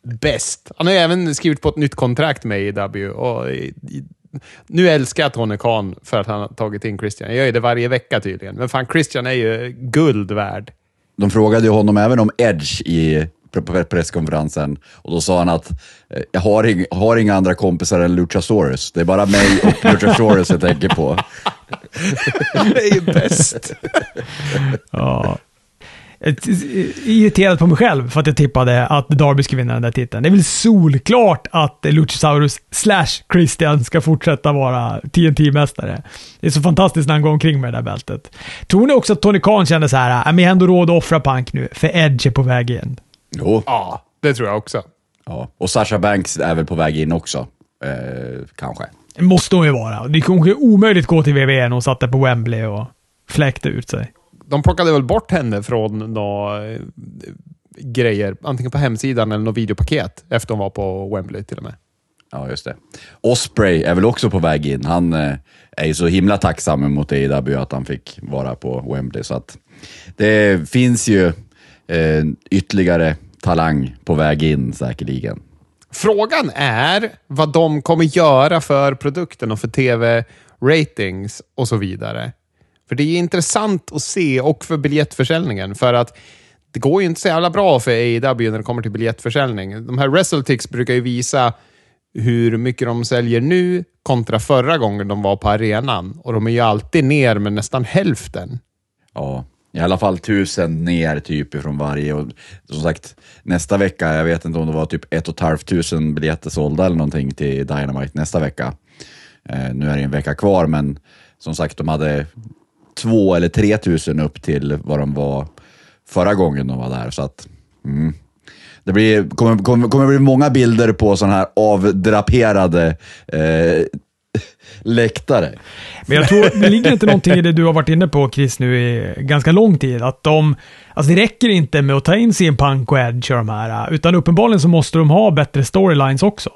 bäst. Han har ju även skrivit på ett nytt kontrakt med AEW. Och i, i, nu älskar jag Tony Khan för att han har tagit in Christian. Jag gör det varje vecka tydligen. Men fan, Christian är ju guld värd. De frågade ju honom även om Edge i pre- presskonferensen och då sa han att eh, jag har, ing, har inga andra kompisar än Luchasaurus. Det är bara mig och Luchasaurus jag tänker på. Han är ju bäst. Ja. Är irriterad på mig själv för att jag tippade att Darby skulle vinna den där titeln. Det är väl solklart att Luchasaurus slash Christian ska fortsätta vara TNT-mästare. Det är så fantastiskt när han går omkring med det där bältet. Tror ni också att Tony Khan kände så här, "Ja, men jag har ändå råd att offra Punk nu, för Edge är på väg in. Jo. Ja, det tror jag också. Ja. Och Sasha Banks är väl på väg in också. Eh, kanske. Det måste hon ju vara. Det kommer omöjligt gå till WWE när hon satt där på Wembley och fläkte ut sig. De plockade väl bort henne från några eh, grejer, antingen på hemsidan eller något videopaket, efter hon var på Wembley till och med. Ja, just det. Osprey är väl också på väg in. Han eh, är ju så himla tacksam mot AEW att han fick vara på Wembley. Så att det finns ju eh, ytterligare talang på väg in säkerligen. Frågan är vad de kommer göra för produkten och för tv-ratings och så vidare. För det är intressant att se och för biljettförsäljningen. För att det går ju inte så jävla bra för AEW när det kommer till biljettförsäljning. De här WrestleTix brukar ju visa hur mycket de säljer nu kontra förra gången de var på arenan. Och de är ju alltid ner med nästan hälften. Ja, i alla fall tusen ner typ ifrån varje. Och som sagt, nästa vecka, jag vet inte om det var typ ett och ett halvt tusen biljetter sålda eller någonting till Dynamite nästa vecka. Eh, nu är det en vecka kvar, men som sagt, de hade två eller tre tusen upp till vad de var förra gången de var där. Så att, mm. Det blir, kommer, kommer, kommer bli många bilder på sådana här avdraperade eh, läktare. Men jag tror, det ligger inte någonting i det du har varit inne på Chris nu i ganska lång tid. Att de, alltså det räcker inte med att ta in sin Punk och Edge och de här, utan uppenbarligen så måste de ha bättre storylines också.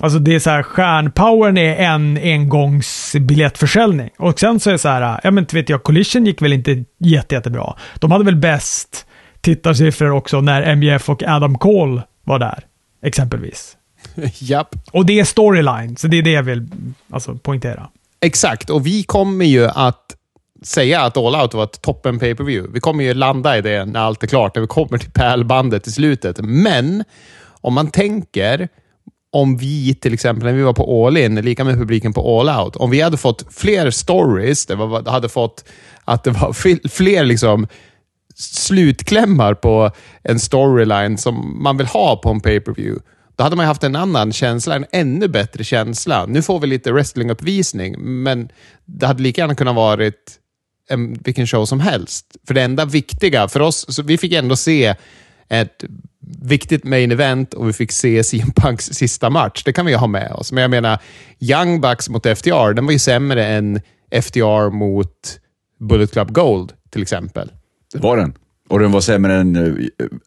Alltså det är så här, stjärnpowern är en engångsbiljettförsäljning. Och sen så är det så här, ja men inte vet jag, Collision gick väl inte jätte, jättebra. De hade väl bäst tittarsiffror också när MJF och Adam Cole var där, exempelvis. Japp. Och det är storyline, så det är det jag vill alltså, poängtera. Exakt, och vi kommer ju att säga att All Out var ett toppen pay per view Vi kommer ju landa i det när allt är klart, när vi kommer till pärlbandet i slutet. Men om man tänker om vi till exempel, när vi var på All In, lika med publiken på All Out, om vi hade fått fler stories, det var, hade fått att det var fler liksom slutklämmar på en storyline som man vill ha på en pay-per-view, då hade man haft en annan känsla, en ännu bättre känsla. Nu får vi lite wrestlinguppvisning, men det hade lika gärna kunnat varit en, vilken show som helst. För det enda viktiga för oss, så vi fick ändå se ett viktigt main event och vi fick se CM Punks sista match. Det kan vi ha med oss. Men jag menar, Young Bucks mot FTR, den var ju sämre än FTR mot Bullet Club Gold, till exempel. Det var den. Och den var sämre än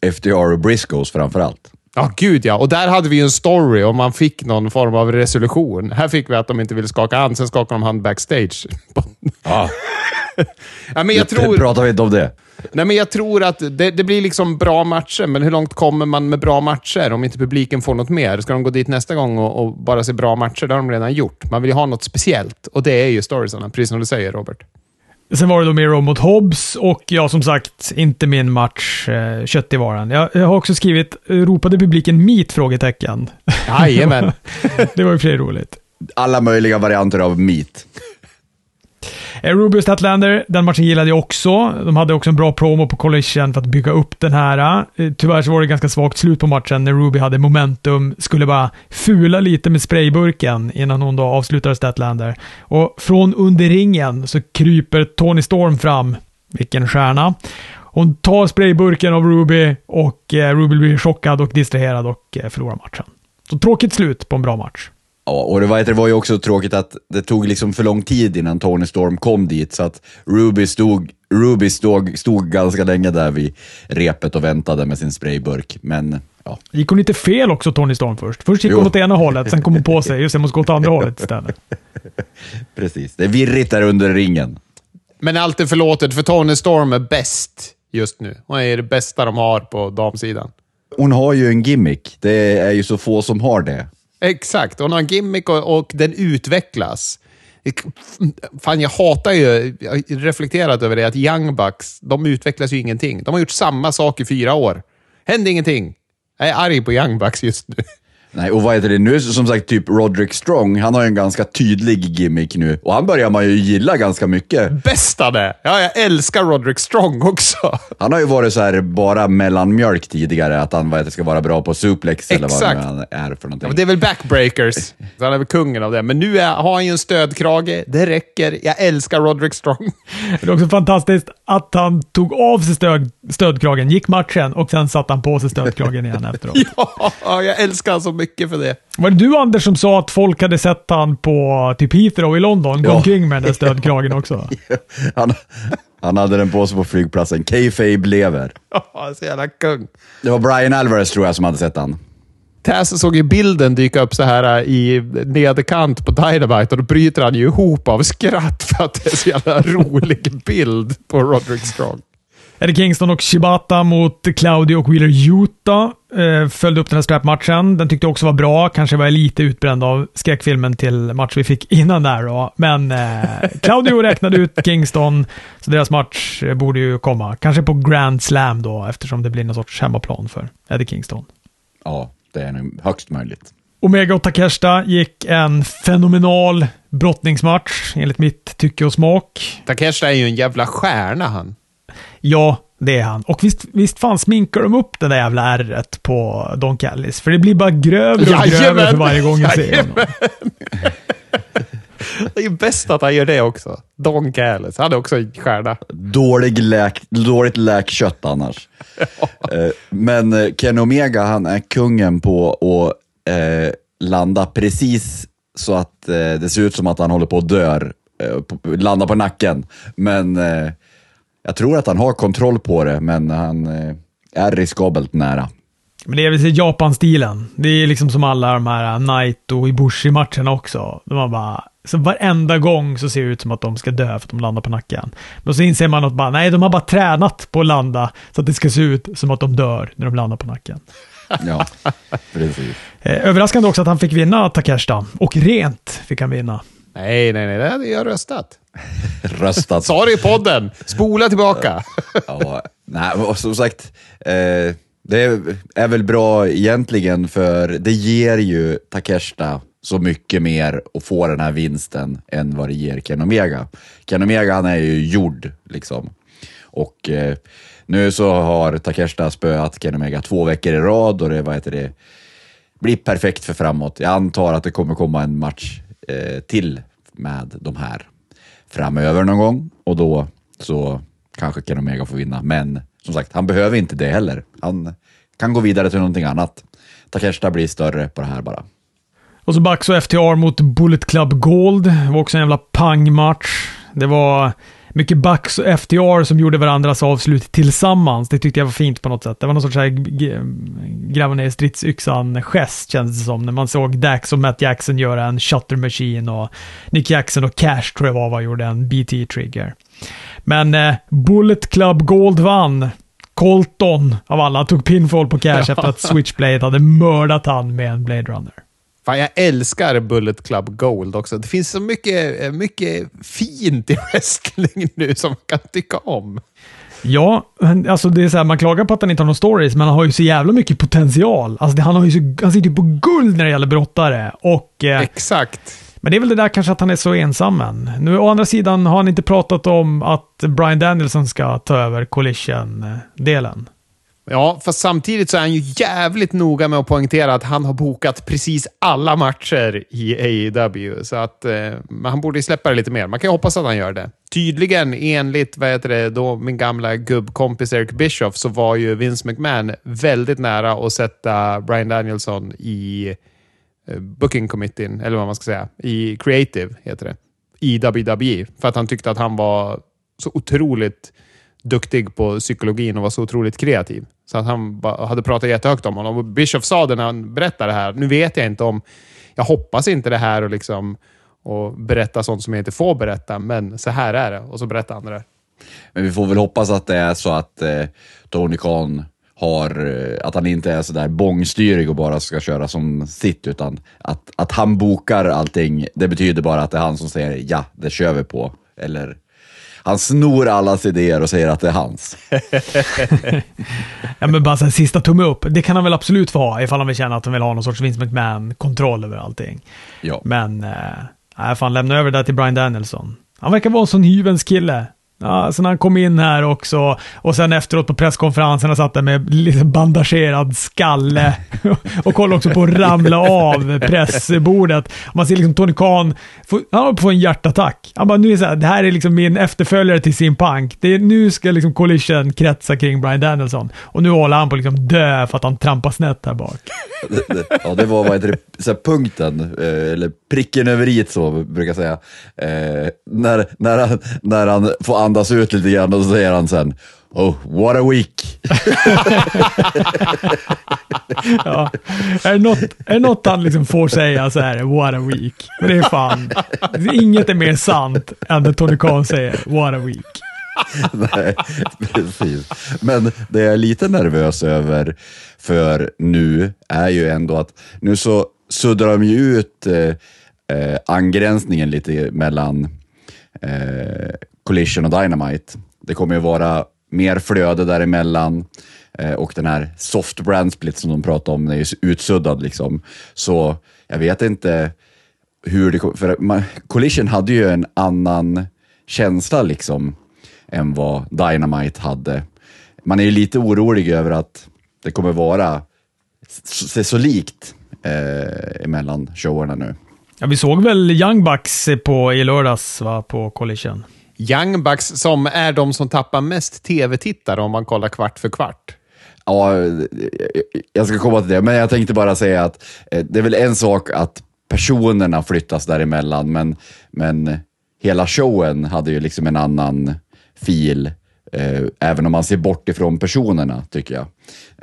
eh, FTR och Briscoes framför allt. Ja, gud ja. Och där hade vi ju en story och man fick någon form av resolution. Här fick vi att de inte ville skaka hand, sen skakade de hand backstage. Ja. ja, men jag tror... Pratar vi inte om det? Nej, men jag tror att det, det, blir liksom bra matcher, men hur långt kommer man med bra matcher om inte publiken får något mer? Ska de gå dit nästa gång och, och bara se bra matcher? Det har de redan gjort. Man vill ju ha något speciellt och det är ju storiesarna, precis som du säger Robert. Sen var det då Miro mot Hobbs och ja, som sagt, inte min match, eh, kött i varan. Jag, jag har också skrivit, ropade publiken meat? Frågetecken. Jajamän. det var ju för roligt. Alla möjliga varianter av meat. Rubio Ruby och Statlander, den matchen gillade jag också. De hade också en bra promo på Collision för att bygga upp den här. Eh, tyvärr så var det ganska svagt slut på matchen när Ruby hade momentum, skulle bara fula lite med sprayburken innan hon då avslutade Statlander. Och från under ringen så kryper Tony Storm fram. Vilken stjärna. Hon tar sprayburken av Ruby och eh, Ruby blir chockad och distraherad och förlorar matchen. Så tråkigt slut på en bra match. Ja, och det var, det var ju också tråkigt att det tog liksom för lång tid innan Tony Storm kom dit, så att Ruby stod, Ruby stod, stod ganska länge där vid repet och väntade med sin sprayburk. Men ja. Gick hon lite fel också, Tony Storm först? Först gick jo. hon åt ena hållet, sen kom hon på sig, just det, måste gå åt andra hållet istället. Precis, det är virrigt där under ringen. Men allt är förlåtet, för Tony Storm är bäst just nu. Hon är det bästa de har på damsidan. Hon har ju en gimmick. Det är ju så få som har det. Exakt, hon har en gimmick och, och den utvecklas. Fan, jag hatar ju, jag har reflekterat över det, att Young Bucks, de utvecklas ju ingenting. De har gjort samma sak i fyra år. Händer ingenting. Jag är arg på Young Bucks just nu. Nej, och vad heter det nu? Som sagt, typ Roderick Strong, han har ju en ganska tydlig gimmick nu. Och han börjar man ju gilla ganska mycket. Bästa det! Ja, jag älskar Roderick Strong också. Han har ju varit så här bara mellanmjölk tidigare, att han vad heter, ska vara bra på suplex eller vad han är för någonting. Ja, det är väl backbreakers. han är väl kungen av det. Men nu är, har han ju en stödkrage. Det räcker. Jag älskar Roderick Strong. Det är också fantastiskt att han tog av sig stöd, stödkragen, gick matchen och sen satte han på sig stödkragen igen efteråt. ja, jag älskar honom så mycket för det. Var det du Anders som sa att folk hade sett han på typ Heathrow i London, gå ja. omkring med den där stödkragen också? han, han hade den på sig på flygplatsen. Kayfabe lever. Ja, så jävla kung. Det var Brian Alvarez tror jag som hade sett han. Taz såg ju bilden dyka upp så här äh, i nederkant på Dynamite och då bryter han ju ihop av skratt för att det är så jävla rolig bild på Roderick Strong. Eddie Kingston och Shibata mot Claudio och Wheeler Utah. Eh, följde upp den här strap-matchen. Den tyckte jag också var bra. Kanske var jag lite utbränd av skräckfilmen till match vi fick innan där då. Men eh, Claudio räknade ut Kingston, så deras match eh, borde ju komma. Kanske på Grand Slam då, eftersom det blir någon sorts hemmaplan för Eddie Kingston. Ja, det är nog högst möjligt. Omega och Takeshita gick en fenomenal brottningsmatch, enligt mitt tycke och smak. Takeshita är ju en jävla stjärna han. Ja, det är han. Och visst, visst fan sminkar de upp det där jävla ärret på Don Callis. För det blir bara grövre och grövre för varje gång jag ser honom. Det är ju bäst att han gör det också. Don Callis, han är också en stjärna. Dålig läk, dåligt läkkött annars. Eh, Men eh, Ken Omega, han är kungen på att eh, landa precis så att eh, det ser ut som att han håller på att dör. Eh, på, landa på nacken. Men jag tror att han har kontroll på det, men han är riskabelt nära. Men det är väl Japan-stilen. Det är liksom som alla de här Knight och Ibushi-matcherna också. De har bara, så varenda gång så ser det ut som att de ska dö för att de landar på nacken. Men så inser man att bara, nej, de har bara tränat på att landa så att det ska se ut som att de dör när de landar på nacken. Ja, precis. Eh, överraskande också att han fick vinna Takeshita. Och rent fick han vinna. Nej, nej, nej, det hade jag röstat. Röstat. Sa det i podden. Spola tillbaka. Ja, nej, och som sagt, eh, det är, väl bra egentligen för det ger ju Takeshita så mycket mer att få den här vinsten än vad det ger Ken Omega. Ken Omega han är ju gjord liksom. Och eh, nu så har Takeshita spöat Ken Omega två veckor i rad och det, vad heter det, blir perfekt för framåt. Jag antar att det kommer komma en match eh, till med de här framöver någon gång och då så kanske Ken Omega får vinna. Men som sagt, han behöver inte det heller. Han kan gå vidare till någonting annat. Takeshita blir större på det här bara. Och så Bucks och FTR mot Bullet Club Gold. Det var också en jävla pangmatch. Det var mycket Bucks och FTR som gjorde varandras avslut tillsammans. Det tyckte jag var fint på något sätt. Det var någon sorts här gräva ner stridsyxan-gest kändes det som. När man såg Dax och Matt Jackson göra en shutter machine och Nick Jackson och Cash tror jag var, var gjorde en BT-trigger. Men eh, Bullet Club Gold vann. Colton av alla tog pinfall på Cash efter att Switchblade hade mördat han med en Blade Runner. Fan, jag älskar Bullet Club Gold också. Det finns så mycket, eh, mycket fint i wrestling nu som man kan tycka om. Ja, alltså det är så här, man klagar på att han inte har någon stories, men han har ju så jävla mycket potential. Alltså det, han, har ju så, han sitter ju på guld när det gäller brottare. Och, eh, Exakt men det är väl det där kanske att han är så ensam än. Nu å andra sidan har han inte pratat om att Brian Danielson ska ta över collision-delen. Ja, fast samtidigt så är han ju jävligt noga med att poängtera att han har bokat precis alla matcher i AEW. Så att eh, men han borde ju släppa det lite mer. Man kan ju hoppas att han gör det. Tydligen, enligt vad heter det, då, min gamla gubbkompis Eric Bischoff, så var ju Vince McMahon väldigt nära att sätta Brian Danielson i Eh, booking committee, eller vad man ska säga, i creative, heter det, i WWE. För att han tyckte att han var så otroligt duktig på psykologin och var så otroligt kreativ. Så att han hade pratat jättehögt om honom. Och Bischoff sa det när han berättade det här. Nu vet jag inte om... Jag hoppas inte det här och liksom och berätta sånt som jag inte får berätta, men så här är det. Och så berättar han det där. Men vi får väl hoppas att det är så att eh, Tony Khan har, eh, att han inte är sådär bångstyrig och bara ska köra som sitt, utan att, att han bokar allting. Det betyder bara att det är han som säger ja, det kör vi på. Eller han snor allas idéer och säger att det är hans. Ja, men bara så här, sista tumme upp. Det kan han väl absolut få ha ifall han vill känna att han vill ha någon sorts Vince McMahon-kontroll över allting. Ja. Men, eh, nej, fan lämna över det där till Brian Danielson. Han verkar vara en sån hyvens kille. Ja, så när han kom in här också och sen efteråt på presskonferensen satt han med lite bandagerad skalle och kollade också på att ramla av pressbordet. Man ser liksom Tony Khan, han håller på att få en hjärtattack. Han bara, nu är det, så här, det här är liksom min efterföljare till sin punk. Det är, nu ska liksom collision kretsa kring Brian Danielson. Och nu håller han på att liksom dö för att han trampar snett här bak. Ja, det var vad heter det, så här, punkten, eh, eller pricken över i så brukar jag säga. Eh, när, när, han, när han får andas ut lite grann och så säger han sen Oh, what a week! Ja. Är, det något, är det något han liksom får säga så är det what a week. Men det är fan, inget är mer sant än när Tony Khan säger what a week. Nej, precis. Men det jag är lite nervös över för nu är ju ändå att nu så suddar de ju ut eh, eh, angränsningen lite mellan eh, Collision och Dynamite. Det kommer ju vara mer flöde däremellan eh, och den här soft brand split som de pratar om den är ju utsuddad. Liksom. Så jag vet inte hur det kommer... För man, Collision hade ju en annan känsla liksom än vad Dynamite hade. Man är ju lite orolig över att det kommer vara så, så likt eh, emellan showerna nu. Ja, vi såg väl Young Bucks på, i lördags va, på Collision. Young Bucks som är de som tappar mest tv-tittare om man kollar kvart för kvart. Ja, jag ska komma till det, men jag tänkte bara säga att eh, det är väl en sak att personerna flyttas däremellan, men, men hela showen hade ju liksom en annan fil, eh, även om man ser bort ifrån personerna, tycker jag.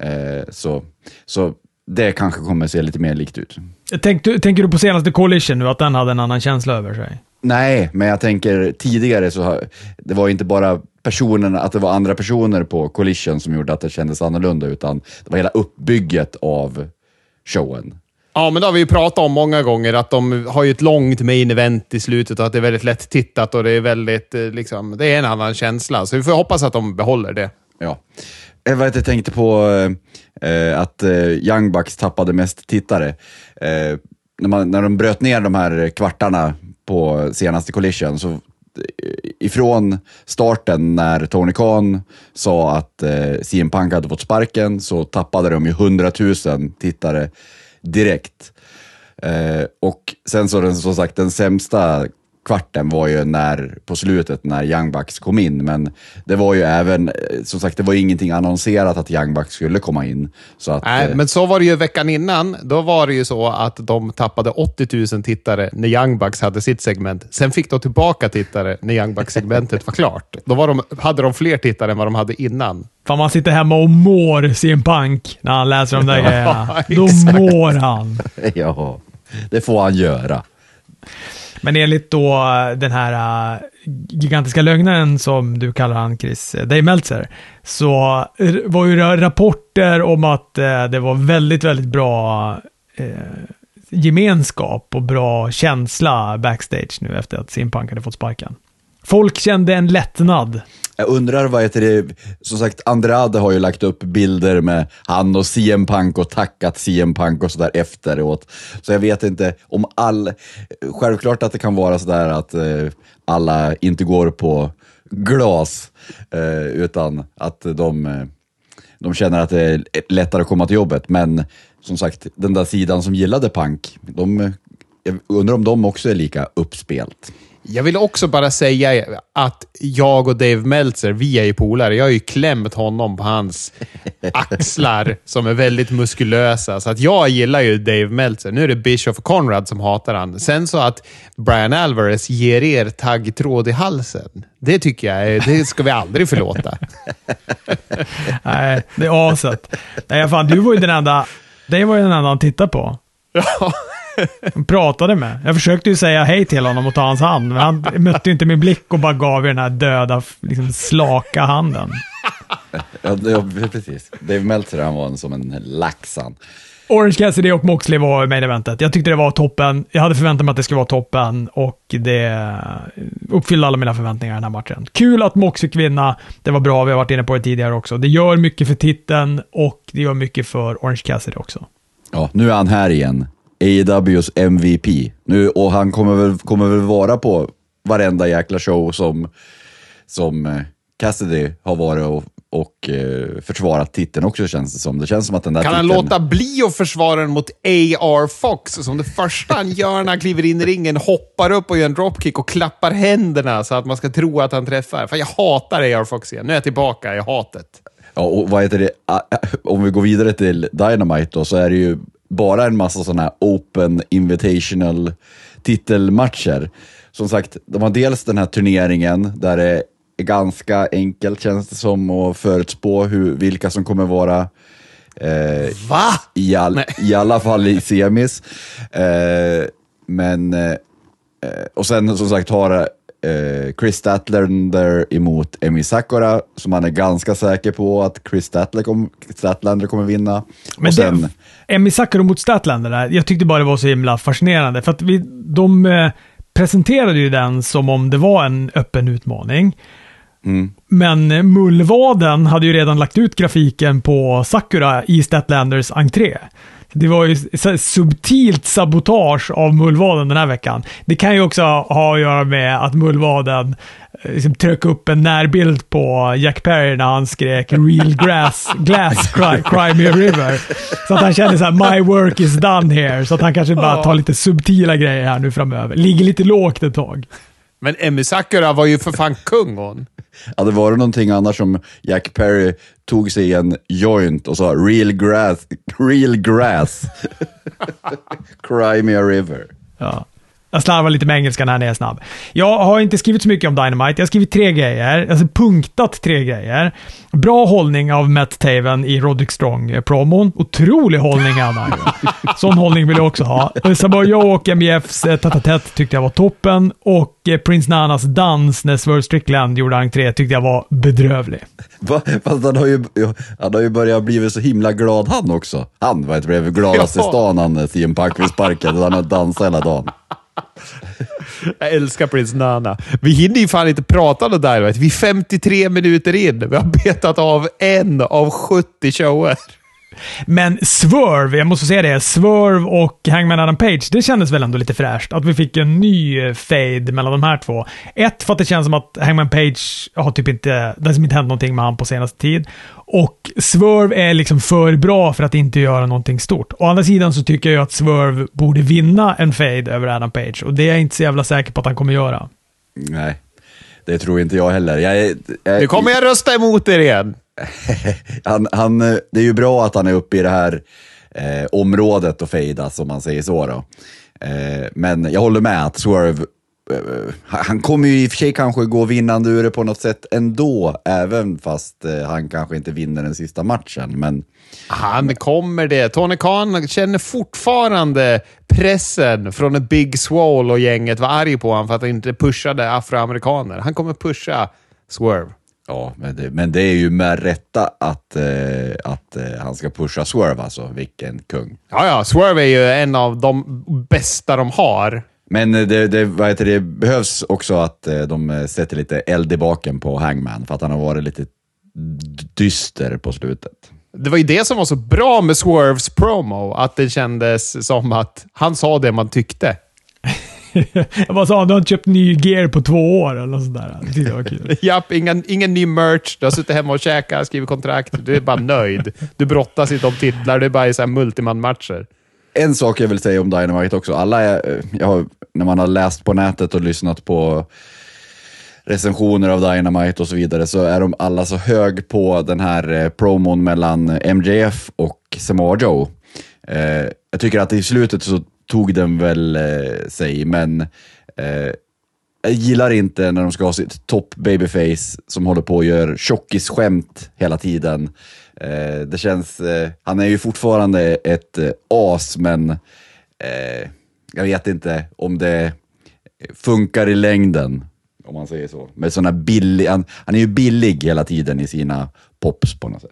Eh, så, så det kanske kommer se lite mer likt ut. Tänk, tänker du på senaste Collision nu, att den hade en annan känsla över sig? Nej, men jag tänker tidigare så det var inte bara personerna, att det var andra personer på Collision som gjorde att det kändes annorlunda, utan det var hela uppbygget av showen. Ja, men det har vi ju pratat om många gånger, att de har ju ett långt main event i slutet och att det är väldigt lätt tittat och det är väldigt, eh, liksom, det är en annan känsla. Så vi får hoppas att de behåller det. Ja. Jag, vet, jag tänkte på eh, att eh, Young Bucks tappade mest tittare. Eh, när, man, när de bröt ner de här kvartarna på senaste collision, så eh, ifrån starten när Tony Khan sa att eh, CM Punk hade fått sparken så tappade de ju 100 000 tittare direkt. Eh, och sen så den, som sagt, den sämsta kvarten var ju när, på slutet när Young Bucks kom in, men det var ju även, eh, som sagt, det var ingenting annonserat att Young Bucks skulle komma in. Så att, Nej, eh, men så var det ju veckan innan. Då var det ju så att de tappade 80 000 tittare när Young Bucks hade sitt segment. Sen fick de tillbaka tittare när Young Bucks-segmentet var klart. Då var de, hade de fler tittare än vad de hade innan. Fan, man sitter hemma och mår CM Punk när han läser de där grejerna. Då mår han. ja, det får han göra. Men enligt då den här uh, gigantiska lögnaren som du kallar han, Chris, eh, Dave Meltzer, så var ju rapporter om att uh, det var väldigt, väldigt bra uh, gemenskap och bra känsla backstage nu efter att Simpunk hade fått sparken. Folk kände en lättnad. Jag undrar vad heter det, som sagt Andrade har ju lagt upp bilder med han och CM Punk och tackat CM Punk och sådär efteråt. Så jag vet inte om all, självklart att det kan vara sådär att eh, alla inte går på glas, eh, utan att de, eh, de känner att det är lättare att komma till jobbet. Men som sagt, den där sidan som gillade Punk, de, jag undrar om de också är lika uppspelt. Jag vill också bara säga att jag och Dave Meltzer, vi är ju polare. Jag har ju klämt honom på hans axlar som är väldigt muskulösa. Så att jag gillar ju Dave Meltzer. Nu är det och Conrad som hatar han. Sen så att Brian Alvarez ger er taggtråd i halsen. Det tycker jag, det ska vi aldrig förlåta. Nej, det är aset. Nej, fan, du var ju den enda, det var ju den enda han tittade på. Ja. Pratade med. Jag försökte ju säga hej till honom och ta hans hand, men han mötte inte min blick och bara gav ju den här döda, liksom slaka handen. Ja, det- precis. Dave Meltzer han var en, som en lax han. Orange Cassidy och Moxley var main eventet. Jag tyckte det var toppen. Jag hade förväntat mig att det skulle vara toppen och det uppfyllde alla mina förväntningar i den här matchen. Kul att Moxley fick vinna. Det var bra, vi har varit inne på det tidigare också. Det gör mycket för titeln och det gör mycket för Orange Cassidy också. Ja, nu är han här igen. AEWs MVP. Nu, och han kommer väl, kommer väl vara på varenda jäkla show som, som eh, Cassidy har varit och, och eh, försvarat titeln också känns det som. Det känns som att den där Kan han titeln... låta bli att försvara den mot A.R. Fox, som det första han gör när han kliver in i ringen, hoppar upp och gör en dropkick och klappar händerna så att man ska tro att han träffar. För jag hatar A.R. Fox igen. Nu är jag tillbaka i hatet. Ja, och vad heter det? Ah, ah, Om vi går vidare till Dynamite då, så är det ju bara en massa sådana här open invitational titelmatcher. Som sagt, de har dels den här turneringen där det är ganska enkelt känns det som att förutspå hur, vilka som kommer vara eh, Va? i, all, i alla fall i semis. Eh, men, eh, och sen som sagt har eh, Chris Statlander emot Emi Sakura, som han är ganska säker på att Chris Statler kom, Statlander kommer vinna. Men och sen, det, Emmy Sakura mot Statlander där, jag tyckte bara det var så himla fascinerande. För att vi, de eh, presenterade ju den som om det var en öppen utmaning. mm, Men eh, Mullvaden hade ju redan lagt ut grafiken på Sakura i Statlanders entré. Det var ju subtilt sabotage av Mullvaden den här veckan. Det kan ju också ha att göra med att Mullvaden eh, liksom tryck upp en närbild på Jack Perry när han skrek “Real grass, glass, cry, cry me a river”. Så att han känner så här “My work is done here”. Så att han kanske bara tar lite subtila grejer här nu framöver. Ligger lite lågt ett tag. Men Emmy Sakura var ju för fan kung hon. hade det varit någonting annars som Jack Perry tog sig en joint och sa real grass, real grass. Cry me a river. Ja. Jag slarvar lite med engelska när jag är snabb. Jag har inte skrivit så mycket om Dynamite. Jag har skrivit tre grejer. Alltså punktat tre grejer. Bra hållning av Matt Taven i Roderick Strong-promon. Otrolig hållning han har ju. Sån hållning vill jag också ha. Samoa Joe och MJFs eh, tätt tyckte jag var toppen. Och eh, Prince Nanas dans när Swerve Strickland gjorde entré tyckte jag var bedrövlig. Va? Fast han har, ju, han har ju börjat bli så himla glad han också. Han var ett blev gladast i stan han eh, CM Punk vid sparken. Han har dansat hela dagen. Jag älskar Prince Nana. Vi hinner ju fan inte prata om Dynamite. Vi är 53 minuter in. Vi har betat av en av 70 shower. Men Swerve, jag måste säga det, Swerve och Hangman Adam Page, det kändes väl ändå lite fräscht. Att vi fick en ny eh, fade mellan de här två. Ett, för att det känns som att Hangman Page har typ inte, det har liksom inte hänt någonting med han på senaste tid. Och Swerve är liksom för bra för att inte göra någonting stort. Å andra sidan så tycker jag att Swerve borde vinna en fade över Adam Page och det är jag inte så jävla säker på att han kommer göra. Nej, det tror inte jag heller. Jag, jag, Nu kommer jag rösta emot er igen han, han, det är ju bra att han är uppe i det här eh, området och fejdas, om man säger så. Då. Eh, men jag håller med att Swerve, eh, han kommer ju i och för sig kanske gå vinnande ur det på något sätt ändå, även fast eh, han kanske inte vinner den sista matchen. Men Han kommer det. Tony Khan känner fortfarande pressen från ett Big Swole och gänget var arg på honom för att han inte pushade afroamerikaner. Han kommer pusha Swerve. Ja, men det, men det är ju med rätta att, eh, att eh, han ska pusha Swerve, alltså. Vilken kung. Ja, ja. Swerve är ju en av de bästa de har. Men eh, det, det, vad heter det behövs också att eh, de eh, sätter lite eld i baken på Hangman, för att han har varit lite dyster på slutet. Det var ju det som var så bra med Swerves promo, att det kändes som att han sa det man tyckte. Jag bara sa, du har inte köpt ny gear på två år eller något sånt där. Det tyckte jag var kul. Japp, ingen, ingen ny merch. Du har suttit hemma och käkat, skrivit kontrakt. Du är bara nöjd. Du brottas inte om titlar. Du är bara i så här multiman-matcher. En sak jag vill säga om Dynamite också, alla är, eh, jag har, när man har läst på nätet och lyssnat på recensioner av Dynamite och så vidare, så är de alla så hög på den här eh, promon mellan MJF och Samoa Joe. Eh, jag tycker att i slutet så tog den väl eh, sig, men eh, jag gillar inte när de ska ha sitt topp babyface som håller på och gör tjockisskämt hela tiden. Eh, det känns, eh, han är ju fortfarande ett eh, as, men eh, jag vet inte om det funkar i längden, om man säger så. Med såna billig, han, han är ju billig hela tiden i sina pops på något sätt.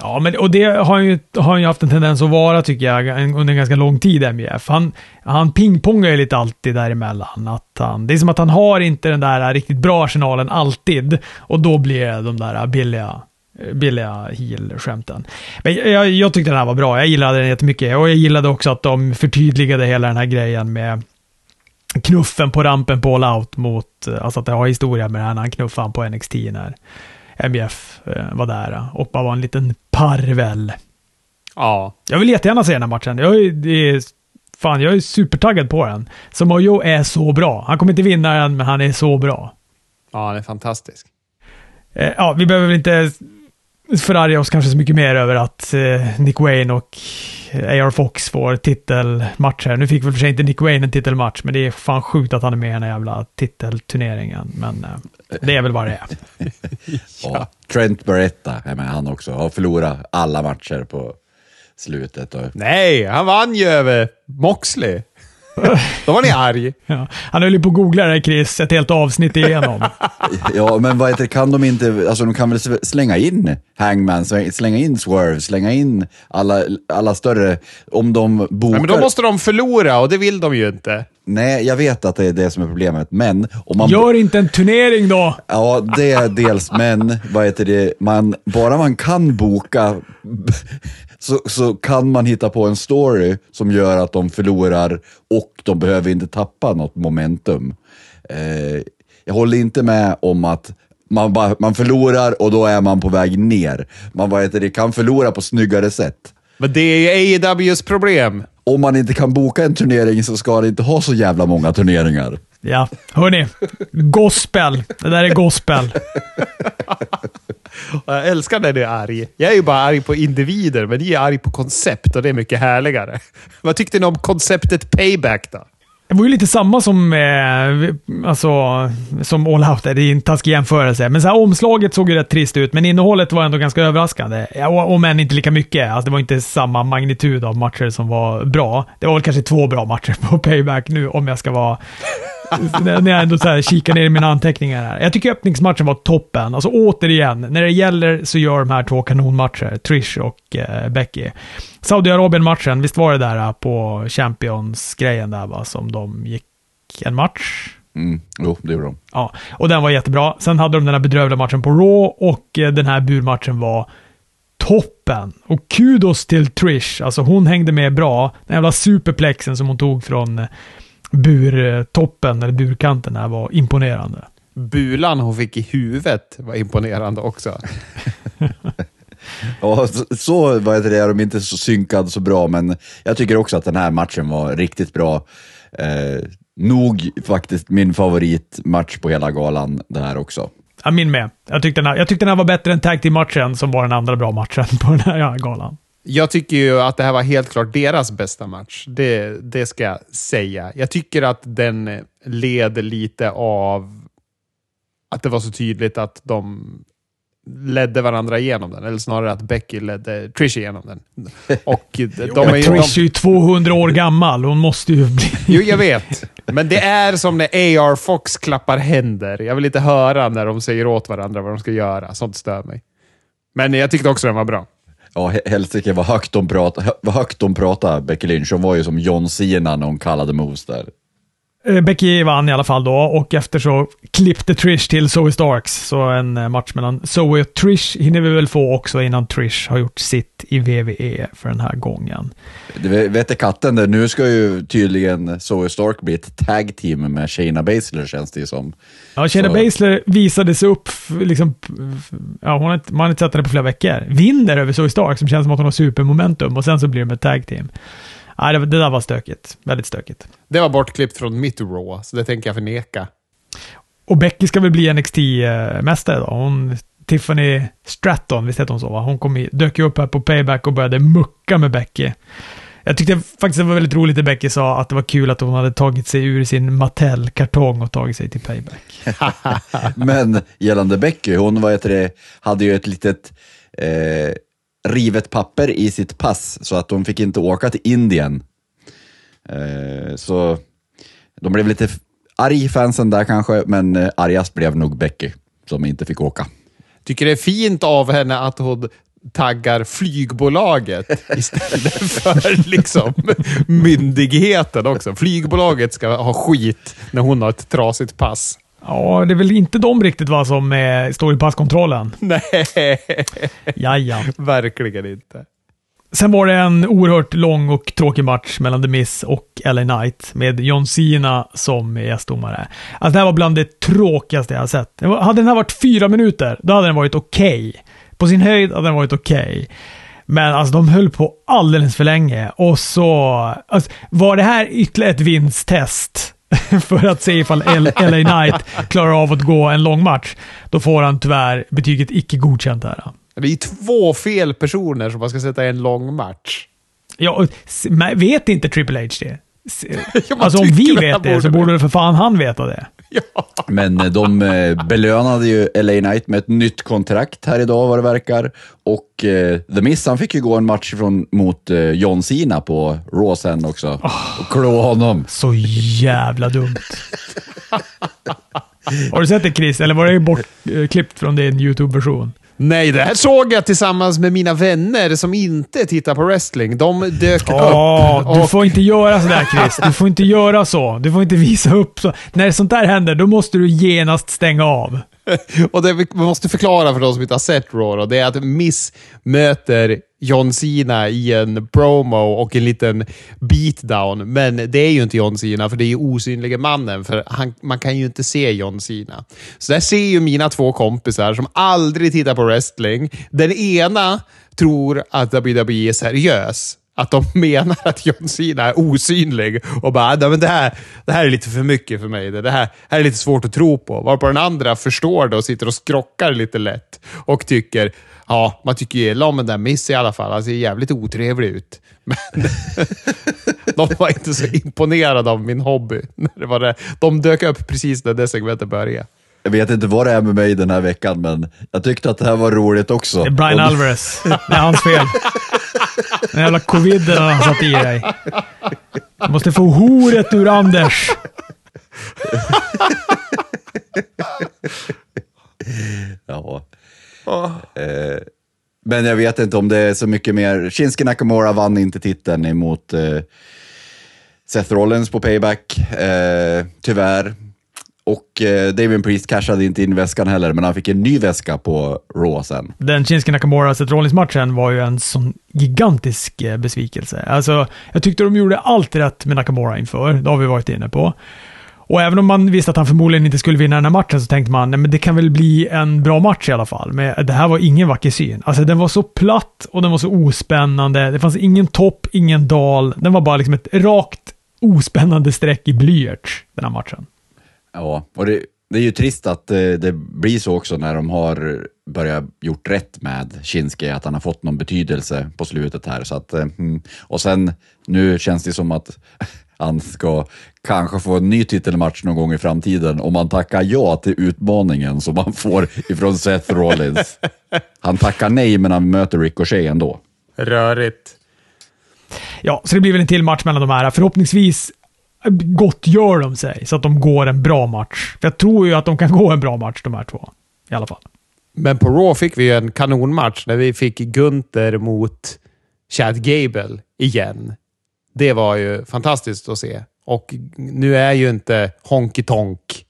Ja, men, och det har han, ju, har han ju haft en tendens att vara, tycker jag, under en ganska lång tid, MJF. Han, han pingpongar ju lite alltid däremellan. Att han, det är som att han har inte den där riktigt bra arsenalen alltid. Och då blir det de där billiga, billiga heel-skämten. Men jag, jag, jag tyckte den här var bra. Jag gillade den jättemycket. Och jag gillade också att de förtydligade hela den här grejen med knuffen på rampen på All Out mot, alltså att det har historia med det här när han knuffade på NXT när MBF eh, var där eh, och bara var en liten parvel. Ja. Jag vill jättegärna se den här matchen. Jag är, är, fan, jag är supertaggad på den. Samojo är så bra. Han kommer inte vinna den, men han är så bra. Ja, han är fantastisk. Eh, ja, vi behöver väl inte förarga oss kanske så mycket mer över att eh, Nick Wayne och AR Fox får titelmatcher. Nu fick väl för sig inte Nick Wayne en titelmatch, men det är fan sjukt att han är med i den här jävla titelturneringen. Men eh, det är väl vad det är. Ja. Trent Beretta är med han också, har förlorat alla matcher på slutet. Och, Nej, han vann ju över Moxley. Då var ni arg. Ja. Han höll ju på att googla det här, Chris, ett helt avsnitt igenom. Ja, men vad heter kan de inte, alltså de kan väl slänga in Hangman, slänga in Swerve, slänga in alla, alla större, om de bokar... Men då måste de förlora och det vill de ju inte. Nej, jag vet att det är det som är problemet, men om man... Gör inte en turnering då! Ja, det är dels, men vad heter det, man, bara man kan boka så, så kan man hitta på en story som gör att de förlorar och de behöver inte tappa något momentum. Eh, jag håller inte med om att man, bara, man förlorar och då är man på väg ner. Man heter det, kan förlora på snyggare sätt. Men det är ju AEWs problem. Om man inte kan boka en turnering så ska det inte ha så jävla många turneringar. Ja, hörni. Gospel. Det där är gospel. Jag älskar när du är arg. Jag är ju bara arg på individer, men ni är arg på koncept och det är mycket härligare. Vad tyckte ni om konceptet payback då? Det var ju lite samma som, eh, alltså, som All Out, det är en taskig jämförelse. Men så här, omslaget såg ju rätt trist ut, men innehållet var ändå ganska överraskande. Om än inte lika mycket. Alltså, det var inte samma magnitud av matcher som var bra. Det var väl kanske två bra matcher på Payback nu, om jag ska vara när jag ändå så här kikar ner i mina anteckningar här. Jag tycker öppningsmatchen var toppen. Alltså återigen, när det gäller så gör de här två kanonmatcher, Trish och eh, Becky. Saudiarabien-matchen, visst var det där eh, på Champions-grejen där va, som de gick en match? Mm, jo, det gjorde de. Ja, och den var jättebra. Sen hade de den här bedrövliga matchen på Raw och eh, den här burmatchen var toppen. Och kudos till Trish. Alltså hon hängde med bra. Den jävla superplexen som hon tog från eh, burtoppen, eller burkanten, här var imponerande. Bulan hon fick i huvudet var imponerande också. ja, så, så vad heter det, är de inte så synkade så bra, men jag tycker också att den här matchen var riktigt bra. Eh, nog faktiskt min favoritmatch på hela galan, det här också. Ja, min med. Jag tyckte, den här, jag tyckte den här var bättre än tag team-matchen, som var den andra bra matchen på den här galan. Jag tycker ju att det här var helt klart deras bästa match. Det, det ska jag säga. Jag tycker att den led lite av att det var så tydligt att de ledde varandra igenom den. Eller snarare att Becky ledde Trish igenom den. Och de är ju, Trish är ju 200 år gammal. Hon måste ju bli... Jo, jag vet. Men det är som när AR Fox klappar händer. Jag vill inte höra när de säger åt varandra vad de ska göra. Sånt stör mig. Men jag tyckte också den var bra. Ja, helsike vad högt de pratade, högt de pratade, Becky Lynch. Hon var ju som John Cena när hon kallade moves där. Eh, Becky vann i alla fall då och efter så klippte Trish till Zoe Starks. Så en eh, match mellan Zoe och Trish hinner vi väl få också innan Trish har gjort sitt i WWE för den här gången. Du vet katten där, nu ska ju tydligen Zoe Stark bli ett tag team med Shayna Baszler känns det ju som. Ja, Shayna så. Baszler visade sig upp, liksom, ja, hon har man har inte sett henne på flera veckor. Vinner över Zoe Stark som känns som att hon har supermomentum och sen så blir de ett tag team. Nej, det, det där var stökigt. Väldigt stökigt. Det var bortklippt från mitt Raw, så det tänker jag förneka. Och Becky ska väl bli NXT-mästare då? Hon, Tiffany Stratton, visst heter hon så va? Hon kom i, dök ju upp här på Payback och började mucka med Becky. Jag tyckte faktiskt det var väldigt roligt att Becky sa att det var kul att hon hade tagit sig ur sin Mattel-kartong och tagit sig till Payback. Men gällande Becky, hon vad heter det, hade ju ett litet eh, rivet papper i sitt pass så att de fick inte åka till Indien. Eh, så de blev lite arg fansen där kanske, men eh, argast blev nog Becky som inte fick åka. Tycker det är fint av henne att hon taggar flygbolaget istället för liksom myndigheten också. Flygbolaget ska ha skit när hon har ett trasigt pass. Ja, det är väl inte de riktigt va, som eh, står i passkontrollen? Nej, Jaja. verkligen inte. Sen var det en oerhört lång och tråkig match mellan The Miz och LA Knight med John Cena som gästdomare. Alltså det här var bland det tråkigaste jag har sett. Hade den här varit fyra minuter, då hade den varit okej. Okay. På sin höjd hade den varit okej. Okay. Men alltså de höll på alldeles för länge och så... Alltså, var det här ytterligare ett vinsttest? för att se ifall LA Knight klarar av att gå en lång match. Då får han tyvärr betyget icke godkänt här. Det är två fel personer som man ska sätta i en lång match. Ja, vet inte Triple H det? Alltså om vi vet det så borde det för fan han veta det. Men eh, de eh, belönade ju LA Knight med ett nytt kontrakt här idag vad det verkar. Och eh, The Miss han fick ju gå en match från, mot eh, John Cena på Raw sen också. Och klå honom. Så jävla dumt. Har du sett det Chris? Eller var det bortklippt från din YouTube-version? Nej, det här såg jag tillsammans med mina vänner som inte tittar på wrestling. De dök Åh, upp. du och- får inte göra sådär Chris. Du får inte göra så. Du får inte visa upp så. När sånt där händer, då måste du genast stänga av. Och det vi måste förklara för de som inte har sett Raw då, det är att Miss möter John Cena i en promo och en liten beatdown. Men det är ju inte John Cena, för det är ju osynlige mannen, för han, man kan ju inte se John Cena. Så där ser ju mina två kompisar som aldrig tittar på wrestling. Den ena tror att WWE är seriös. Att de menar att John Cena är osynlig och bara, "Nej, men det här, det här är lite för mycket för mig. Det det här, här är lite svårt att tro på. Varpå den andra förstår det och sitter och skrockar lite lätt och tycker, ja, man tycker ju illa om den där Miss i alla fall. Han ser jävligt otrevlig ut. Men de var inte så imponerade av min hobby. När det var det. De dök upp precis när det segmentet började. Jag vet inte vad det är med mig den här veckan, men jag tyckte att det här var roligt också. Det är Brian Alvarez. Det är hans fel. Den jävla coviden har han satt i dig. Du måste få horet ur Anders. Ja. Eh, men jag vet inte om det är så mycket mer. Shinsuke Nakamura vann inte titeln emot eh, Seth Rollins på Payback, eh, tyvärr. Och eh, Damien Priest cashade inte in väskan heller, men han fick en ny väska på Raw sen. Den Shinsuke Nakamura Seth Rollins-matchen var ju en sån gigantisk eh, besvikelse. Alltså, jag tyckte de gjorde allt rätt med Nakamura inför. Det har vi varit inne på. Och även om man visste att han förmodligen inte skulle vinna den här matchen så tänkte man, nej men det kan väl bli en bra match i alla fall. Men det här var ingen vacker syn. Alltså den var så platt och den var så ospännande. Det fanns ingen topp, ingen dal. Den var bara liksom ett rakt ospännande streck i blyerts, den här matchen. Ja, och det, det är ju trist att eh, det blir så också när de har börjat gjort rätt med Shinsuke, att han har fått någon betydelse på slutet här. Så att, eh, mm. Och sen, nu känns det som att han ska kanske få en ny titelmatch någon gång i framtiden om han tackar ja till utmaningen som han får ifrån Seth Rollins. Han tackar nej, men han möter Ricochet ändå. Rörigt. Ja, så det blir väl en till match mellan de här. Förhoppningsvis gottgör de sig så att de går en bra match. För jag tror ju att de kan gå en bra match de här två. I alla fall. Men på Raw fick vi ju en kanonmatch när vi fick Gunther mot Chad Gable igen. Det var ju fantastiskt att se. Och nu är ju inte Honky Tonk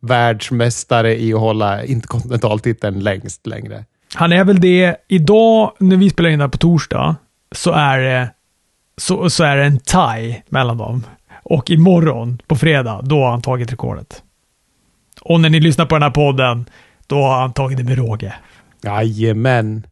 världsmästare i att hålla interkontinentaltiteln längst längre. Han är väl det. Idag, när vi spelar in det här på torsdag, så är det, så, så är det en tie mellan dem. Och imorgon, på fredag, då har han tagit rekordet. Och när ni lyssnar på den här podden, då har han tagit det med råge. Jajamän.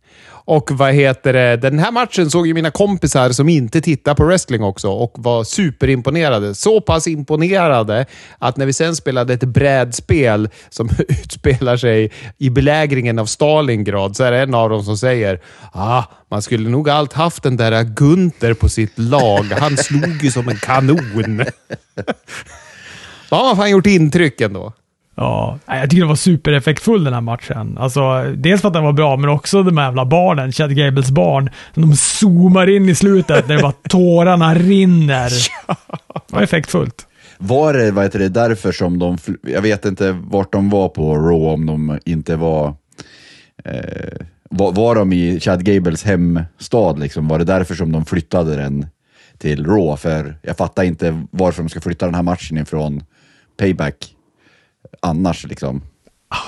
Och vad heter det? Den här matchen såg ju mina kompisar som inte tittar på wrestling också och var superimponerade. Så pass imponerade att när vi sen spelade ett brädspel som utspelar sig i belägringen av Stalingrad så är det en av dem som säger ah, man skulle nog allt haft den där Gunther på sitt lag. Han slog ju som en kanon. Då har man fan gjort intryck ändå. Ja, jag tycker det var supereffektfull den här matchen. Alltså, dels för att den var bra, men också de här jävla barnen, Chad Gables barn, som de zoomar in i slutet där bara tårarna rinner. Det var effektfullt. Var det, vad heter det därför som de, jag vet inte vart de var på Raw, om de inte var, eh, var, var de i Chad Gables hemstad liksom? Var det därför som de flyttade den till Raw? För jag fattar inte varför de ska flytta den här matchen ifrån Payback annars liksom.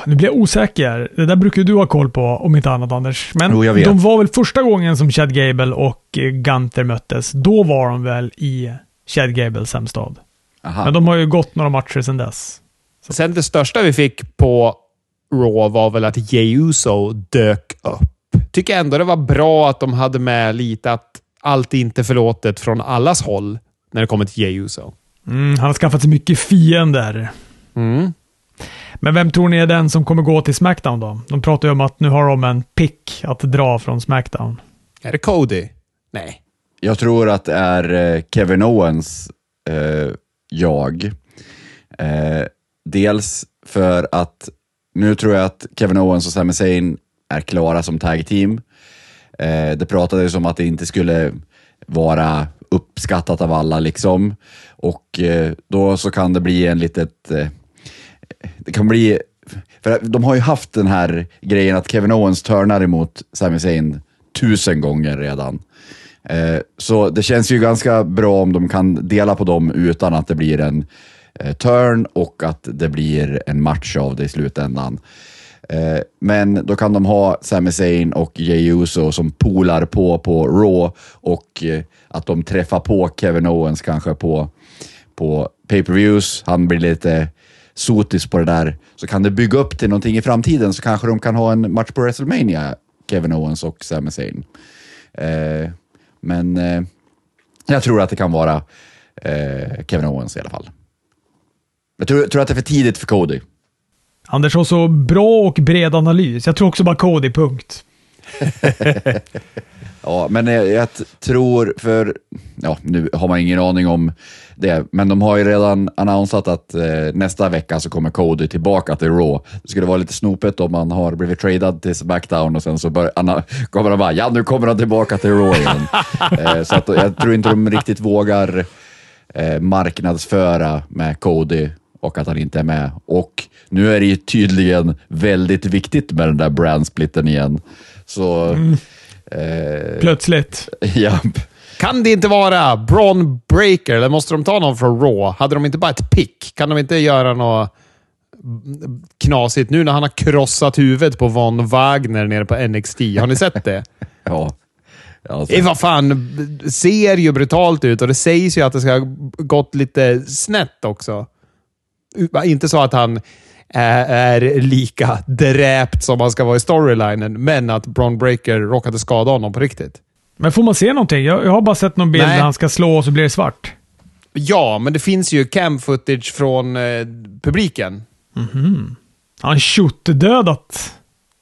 Nu blir jag osäker. Det där brukar du ha koll på, om inte annat Anders. Men Jo, de var väl första gången som Chad Gable och eh, Gunther möttes. Då var de väl i Chad Gables hemstad. Aha. Men de har ju gått några matcher sedan dess. Sen det största vi fick på Raw var väl att Jey Uso dök upp. Tycker ändå det var bra att de hade med lite att allt inte förlåtet från allas håll när det kommer till Jey Uso. Mm, han har skaffat sig mycket fiender. Mm. Men vem tror ni är den som kommer gå till Smackdown då? De pratar ju om att nu har de en pick att dra från Smackdown. Är det Cody? Nej. Jag tror att det är eh, Kevin Owens eh, jag. Eh, dels för att nu tror jag att Kevin Owens och Sami Zayn är klara som tag team. Eh, det pratades om att det inte skulle vara uppskattat av alla liksom. Och eh, då så kan det bli en litet... Det kan bli... För de har ju haft den här grejen att Kevin Owens turnar emot Sami Zayn tusen gånger redan. Eh, så det känns ju ganska bra om de kan dela på dem utan att det blir en eh, turn och att det blir en match av det i slutändan. Eh, men då kan de ha Sami Zayn och Jey Uso som polar på på Raw och eh, att de träffar på Kevin Owens kanske på, på pay-per-views. Han blir lite sotis på det där. Så kan det bygga upp till någonting i framtiden så kanske de kan ha en match på WrestleMania, Kevin Owens och Sami Zayn. Eh, men eh, jag tror att det kan vara eh, Kevin Owens i alla fall. Jag tror, tror att det är för tidigt för Cody. Anders har så bra och bred analys. Jag tror också bara Cody, punkt. Ja, men jag, jag tror, för ja, nu har man ingen aning om det, men de har ju redan annonsat att eh, nästa vecka så kommer Cody tillbaka till Raw. Det skulle vara lite snopet om man har blivit tradad till Smackdown och sen så bör, Anna, kommer de bara, ja nu kommer han tillbaka till Raw igen. eh, så att, jag tror inte de riktigt vågar eh, marknadsföra med Cody och att han inte är med. Och nu är det ju tydligen väldigt viktigt med den där brandsplitten igen. Så... Mm. Eh, Plötsligt. ja, Kan det inte vara Braun Breaker, eller måste de ta någon från Raw? Hade de inte bara ett pick? Kan de inte göra något knasigt nu när han har krossat huvudet på Von Wagner nere på NXT? Har ni sett det? ja. Alltså, Det vad fan, ser ju brutalt ut och det sägs ju att det ska ha gått lite snett också. Inte så att han är, lika dräpt som han ska vara i storylinen, men att Braun Breaker råkade skada honom på riktigt. Men får man se någonting? Jag, jag har bara sett någon bild Nej. där han ska slå och så blir det svart. Ja, men det finns ju cam footage från eh, publiken. Han dödat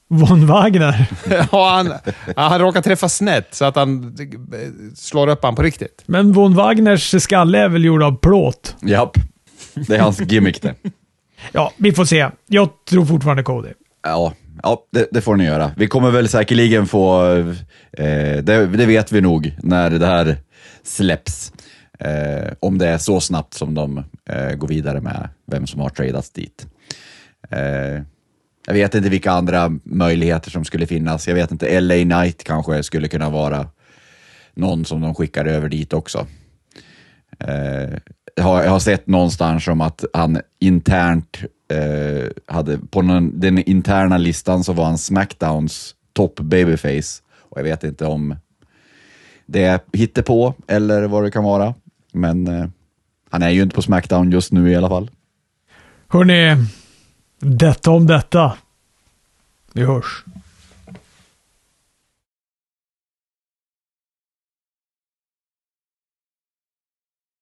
Von Wagner. Ja, han, han råkar träffa snett så att han eh, slår upp han på riktigt. Men Von Wagners skalle är väl gjord av plåt? Japp, det är hans gimmick det. Ja, vi får se. Jag tror fortfarande Cody. Ja, ja det, det får ni göra. Vi kommer väl säkerligen få, eh, det, det vet vi nog när det här släpps. Eh, om det är så snabbt som de eh, går vidare med vem som har tradats dit. Eh, jag vet inte vilka andra möjligheter som skulle finnas. Jag vet inte, LA Knight kanske skulle kunna vara någon som de skickar över dit också. Eh, jag, har, jag har sett någonstans om att han internt eh, hade, på någon, den interna listan så var han Smackdowns topp babyface. Och jag vet inte om det är hittepå eller vad det kan vara. Men eh, han är ju inte på Smackdown just nu i alla fall. Hörni, detta om detta. Vi hörs.